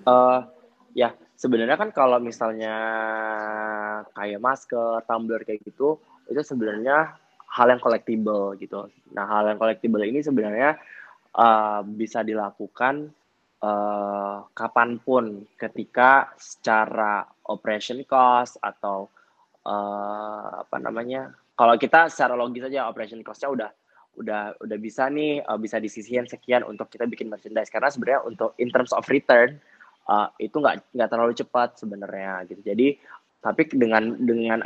uh, ya, sebenarnya kan kalau misalnya kayak masker, tumbler kayak gitu, itu sebenarnya hal yang collectible gitu. Nah, hal yang collectible ini sebenarnya uh, bisa dilakukan uh, kapan pun ketika secara operation cost atau uh, apa namanya kalau kita secara logis aja operation cost-nya udah udah udah bisa nih uh, bisa disisihin sekian untuk kita bikin merchandise. Karena sebenarnya untuk in terms of return uh, itu nggak nggak terlalu cepat sebenarnya gitu. Jadi tapi dengan dengan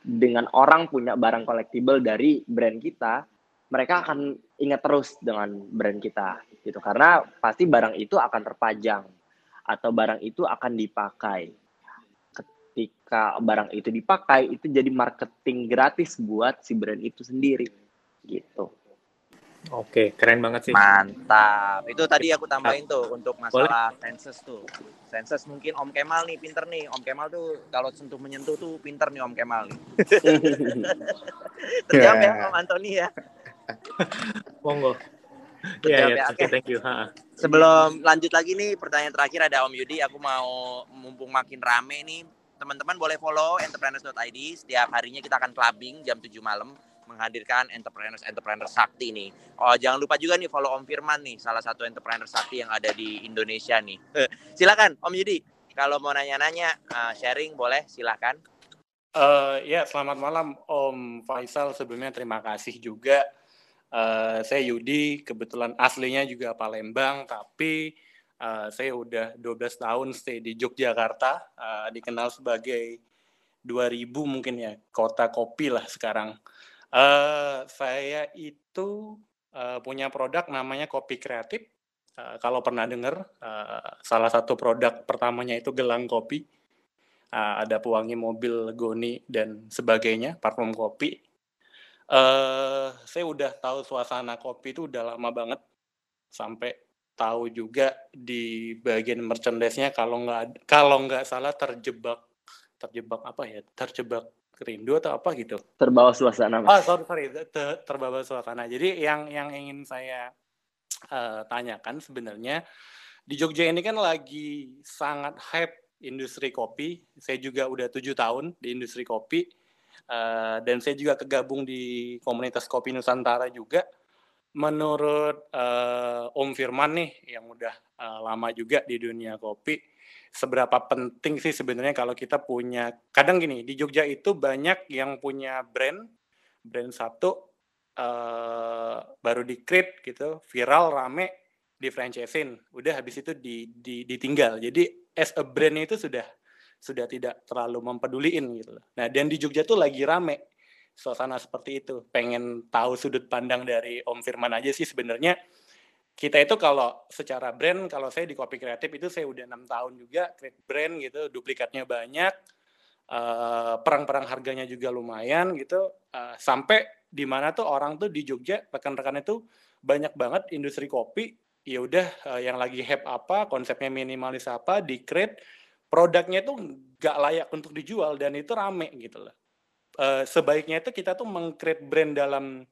dengan orang punya barang collectible dari brand kita mereka akan ingat terus dengan brand kita gitu karena pasti barang itu akan terpajang atau barang itu akan dipakai ketika barang itu dipakai itu jadi marketing gratis buat si brand itu sendiri gitu. Oke, keren banget sih. Mantap. Itu tadi aku tambahin tuh untuk masalah Boleh? senses tuh. Senses mungkin Om Kemal nih pinter nih. Om Kemal tuh kalau sentuh menyentuh tuh pinter nih Om Kemal nih. Terjawab ya Om Antoni ya. Monggo. Iya, ya, oke. Okay. Thank you. Ha. Sebelum lanjut lagi nih, pertanyaan terakhir ada Om Yudi. Aku mau mumpung makin rame nih, teman-teman boleh follow entrepreneurs.id. Setiap harinya kita akan clubbing jam 7 malam menghadirkan entrepreneurs-entrepreneur sakti nih. Oh, jangan lupa juga nih follow Om Firman nih, salah satu entrepreneur sakti yang ada di Indonesia nih. silakan Om Yudi, kalau mau nanya-nanya, uh, sharing boleh, silakan. Uh, ya, selamat malam Om Faisal. Sebelumnya terima kasih juga. Uh, saya Yudi, kebetulan aslinya juga Palembang, tapi Uh, saya udah 12 tahun stay di Yogyakarta, uh, dikenal sebagai 2000 mungkin ya, kota kopi lah sekarang. Uh, saya itu uh, punya produk namanya Kopi Kreatif. Uh, kalau pernah dengar, uh, salah satu produk pertamanya itu gelang kopi. Uh, ada pewangi mobil Goni dan sebagainya, parfum kopi. Uh, saya udah tahu suasana kopi itu udah lama banget. Sampai tahu juga di bagian merchandise-nya kalau nggak kalau nggak salah terjebak terjebak apa ya? Terjebak rindu atau apa gitu. Terbawa suasana mas. oh sorry sorry. Ter, terbawa suasana. Jadi yang yang ingin saya uh, tanyakan sebenarnya di Jogja ini kan lagi sangat hype industri kopi. Saya juga udah tujuh tahun di industri kopi uh, dan saya juga kegabung di komunitas kopi Nusantara juga menurut uh, Om Firman nih yang udah uh, lama juga di dunia kopi, seberapa penting sih sebenarnya kalau kita punya kadang gini di Jogja itu banyak yang punya brand brand satu uh, baru di create gitu viral rame di franchisein, udah habis itu di, di, ditinggal. Jadi as a brand itu sudah sudah tidak terlalu mempeduliin gitu. Nah dan di Jogja tuh lagi rame suasana seperti itu. Pengen tahu sudut pandang dari Om Firman aja sih sebenarnya kita itu kalau secara brand kalau saya di kopi kreatif itu saya udah enam tahun juga create brand gitu duplikatnya banyak uh, perang-perang harganya juga lumayan gitu uh, sampai di mana tuh orang tuh di Jogja rekan-rekan itu banyak banget industri kopi ya udah uh, yang lagi hype apa konsepnya minimalis apa di create produknya itu nggak layak untuk dijual dan itu rame gitu loh uh, sebaiknya itu kita tuh mengcreate brand dalam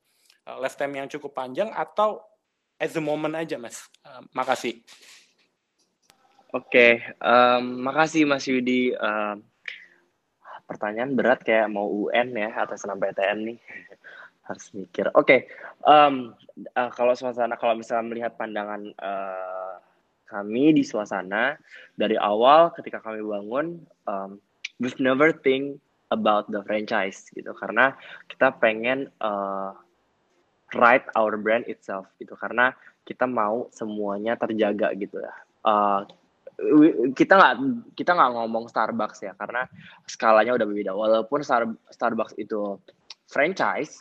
uh, lifetime yang cukup panjang atau at the moment aja mas. Uh, makasih. Oke, okay, um, makasih Mas Yudi. Uh, pertanyaan berat kayak mau UN ya atau senam PTN nih harus mikir. Oke, okay, um, uh, kalau suasana kalau misalnya melihat pandangan uh, kami di suasana dari awal ketika kami bangun, um, we've never think about the franchise gitu karena kita pengen uh, write our brand itself gitu karena kita mau semuanya terjaga gitu ya. Uh, kita nggak kita nggak ngomong Starbucks ya karena skalanya udah berbeda. Walaupun Star, Starbucks itu franchise,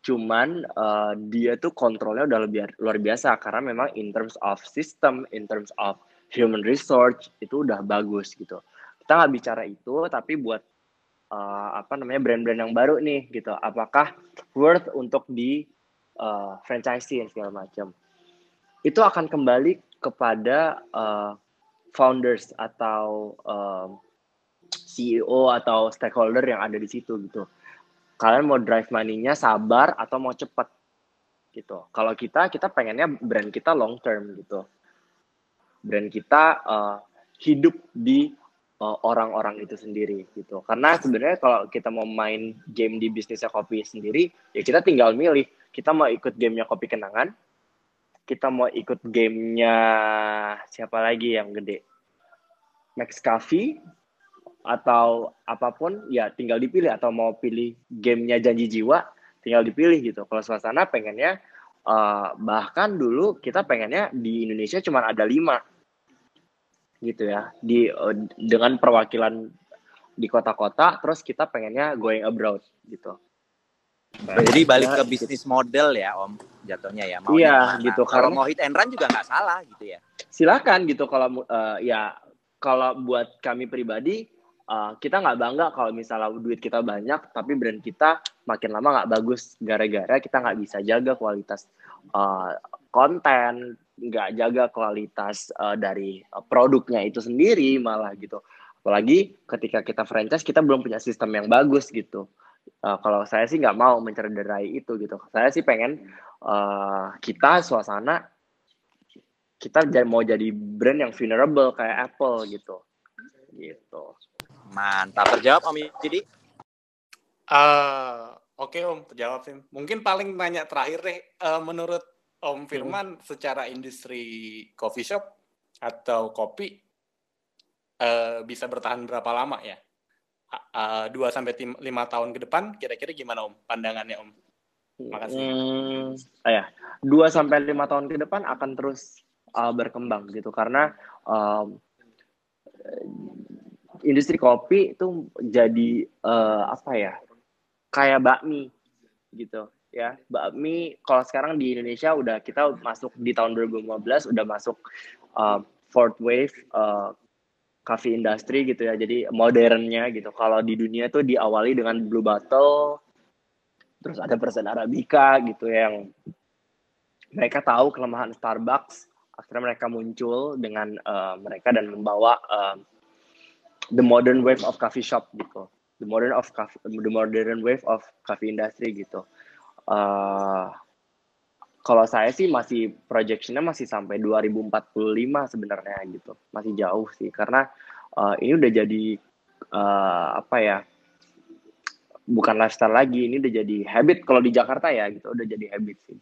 cuman uh, dia tuh kontrolnya udah lebih luar biasa. Karena memang in terms of system, in terms of human resource itu udah bagus gitu. Kita nggak bicara itu, tapi buat uh, apa namanya brand-brand yang baru nih gitu, apakah worth untuk di uh, franchising segala macam? Itu akan kembali kepada uh, founders atau uh, CEO atau stakeholder yang ada di situ gitu kalian mau drive money-nya sabar atau mau cepet gitu. Kalau kita kita pengennya brand kita long term gitu. Brand kita uh, hidup di orang-orang uh, itu sendiri gitu. Karena sebenarnya kalau kita mau main game di bisnisnya kopi sendiri, ya kita tinggal milih. Kita mau ikut gamenya kopi kenangan kita mau ikut gamenya siapa lagi yang gede? Max Cafe atau apa pun ya tinggal dipilih. Atau mau pilih gamenya janji jiwa tinggal dipilih gitu. Kalau suasana pengennya uh, bahkan dulu kita pengennya di Indonesia cuma ada lima. Gitu ya. Di uh, dengan perwakilan di kota-kota terus kita pengennya going abroad gitu. Jadi balik ke bisnis model ya Om jatuhnya ya. Mau iya gitu. Kalau mau hit and run juga nggak salah gitu ya. Silakan gitu kalau uh, ya kalau buat kami pribadi uh, kita nggak bangga kalau misalnya duit kita banyak tapi brand kita makin lama nggak bagus gara-gara kita nggak bisa jaga kualitas uh, konten nggak jaga kualitas uh, dari produknya itu sendiri malah gitu apalagi ketika kita franchise kita belum punya sistem yang bagus gitu uh, kalau saya sih nggak mau mencederai itu gitu. Saya sih pengen uh, kita suasana kita mau jadi brand yang vulnerable kayak Apple gitu. Gitu. Mantap terjawab Om Jadi. Uh, Oke okay, Om, terjawab sih. Mungkin paling nanya terakhir deh, uh, menurut Om Firman hmm. secara industri coffee shop atau kopi uh, bisa bertahan berapa lama ya? dua sampai lima tahun ke depan kira-kira gimana om pandangannya om? Makasih. Hmm, ah ya dua sampai lima tahun ke depan akan terus uh, berkembang gitu karena um, industri kopi itu jadi uh, apa ya kayak bakmi gitu ya bakmi kalau sekarang di Indonesia udah kita masuk di tahun 2015 udah masuk uh, fourth wave uh, coffee industry gitu ya. Jadi modernnya gitu. Kalau di dunia tuh diawali dengan Blue Bottle, terus ada persen Arabica gitu yang mereka tahu kelemahan Starbucks. Akhirnya mereka muncul dengan uh, mereka dan membawa uh, the modern wave of coffee shop gitu. The modern of coffee, the modern wave of coffee industry gitu. Uh, kalau saya sih masih projectionnya masih sampai 2045 sebenarnya gitu masih jauh sih karena uh, ini udah jadi uh, apa ya bukan lifestyle lagi ini udah jadi habit kalau di Jakarta ya gitu udah jadi habit sih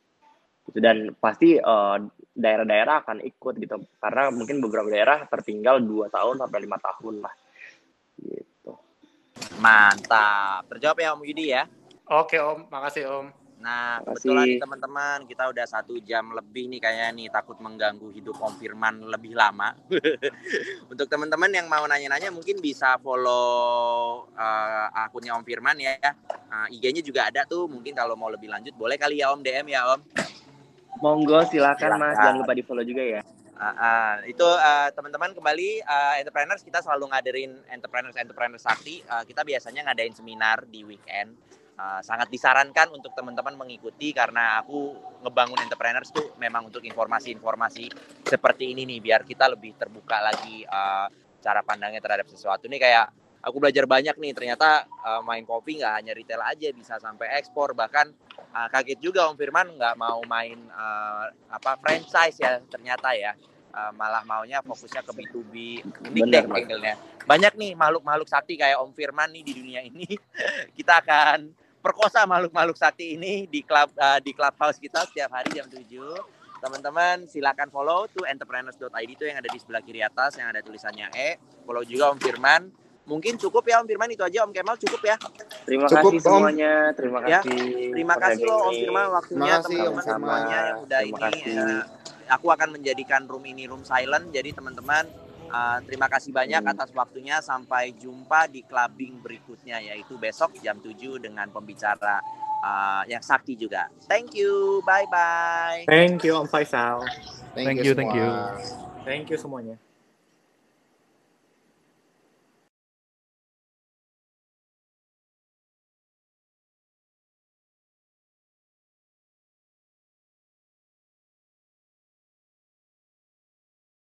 gitu dan pasti daerah daerah-daerah akan ikut gitu karena mungkin beberapa daerah tertinggal dua tahun sampai lima tahun lah gitu mantap terjawab ya Om Yudi ya oke Om makasih Om Nah, Makasih. kebetulan nih teman-teman, kita udah satu jam lebih nih kayaknya nih takut mengganggu hidup Om Firman lebih lama. Untuk teman-teman yang mau nanya-nanya mungkin bisa follow uh, akunnya Om Firman ya. Uh, IG-nya juga ada tuh, mungkin kalau mau lebih lanjut boleh kali ya Om DM ya Om. Monggo silakan Mas, Silakan. jangan lupa di follow juga ya. Ah, ah. itu uh, teman-teman kembali uh, entrepreneurs kita selalu ngadain entrepreneurs entrepreneurs sakti. Uh, kita biasanya ngadain seminar di weekend. Uh, sangat disarankan untuk teman-teman mengikuti karena aku ngebangun entrepreneurs tuh memang untuk informasi-informasi seperti ini nih biar kita lebih terbuka lagi uh, cara pandangnya terhadap sesuatu. Nih kayak aku belajar banyak nih ternyata uh, main kopi nggak hanya retail aja bisa sampai ekspor bahkan uh, kaget juga Om Firman nggak mau main uh, apa franchise ya ternyata ya. Uh, malah maunya fokusnya ke B2B unik Bener, deh angle-nya. Banyak nih makhluk-makhluk sakti kayak Om Firman nih di dunia ini. Kita akan perkosa makhluk-makhluk sakti ini di klub uh, di clubhouse kita setiap hari jam 7 teman-teman silakan follow tuh entrepreneurs.id itu yang ada di sebelah kiri atas yang ada tulisannya E. Follow juga Om Firman mungkin cukup ya Om Firman itu aja Om Kemal cukup ya Terima Cukup, kasih Om. semuanya. Terima Ya, kasih. Terima for kasih loh Om. Firman waktunya Terima teman-teman semuanya yang udah Terima ini kasih. eh, aku akan menjadikan room ini room silent jadi teman-teman eh, terima kasih banyak Hmm. atas waktunya sampai jumpa di clubbing berikutnya yaitu besok jam 7 dengan pembicara eh, yang sakti juga. Thank you. Bye bye. Thank you Om Faisal. Thank you, thank you. Thank you semuanya.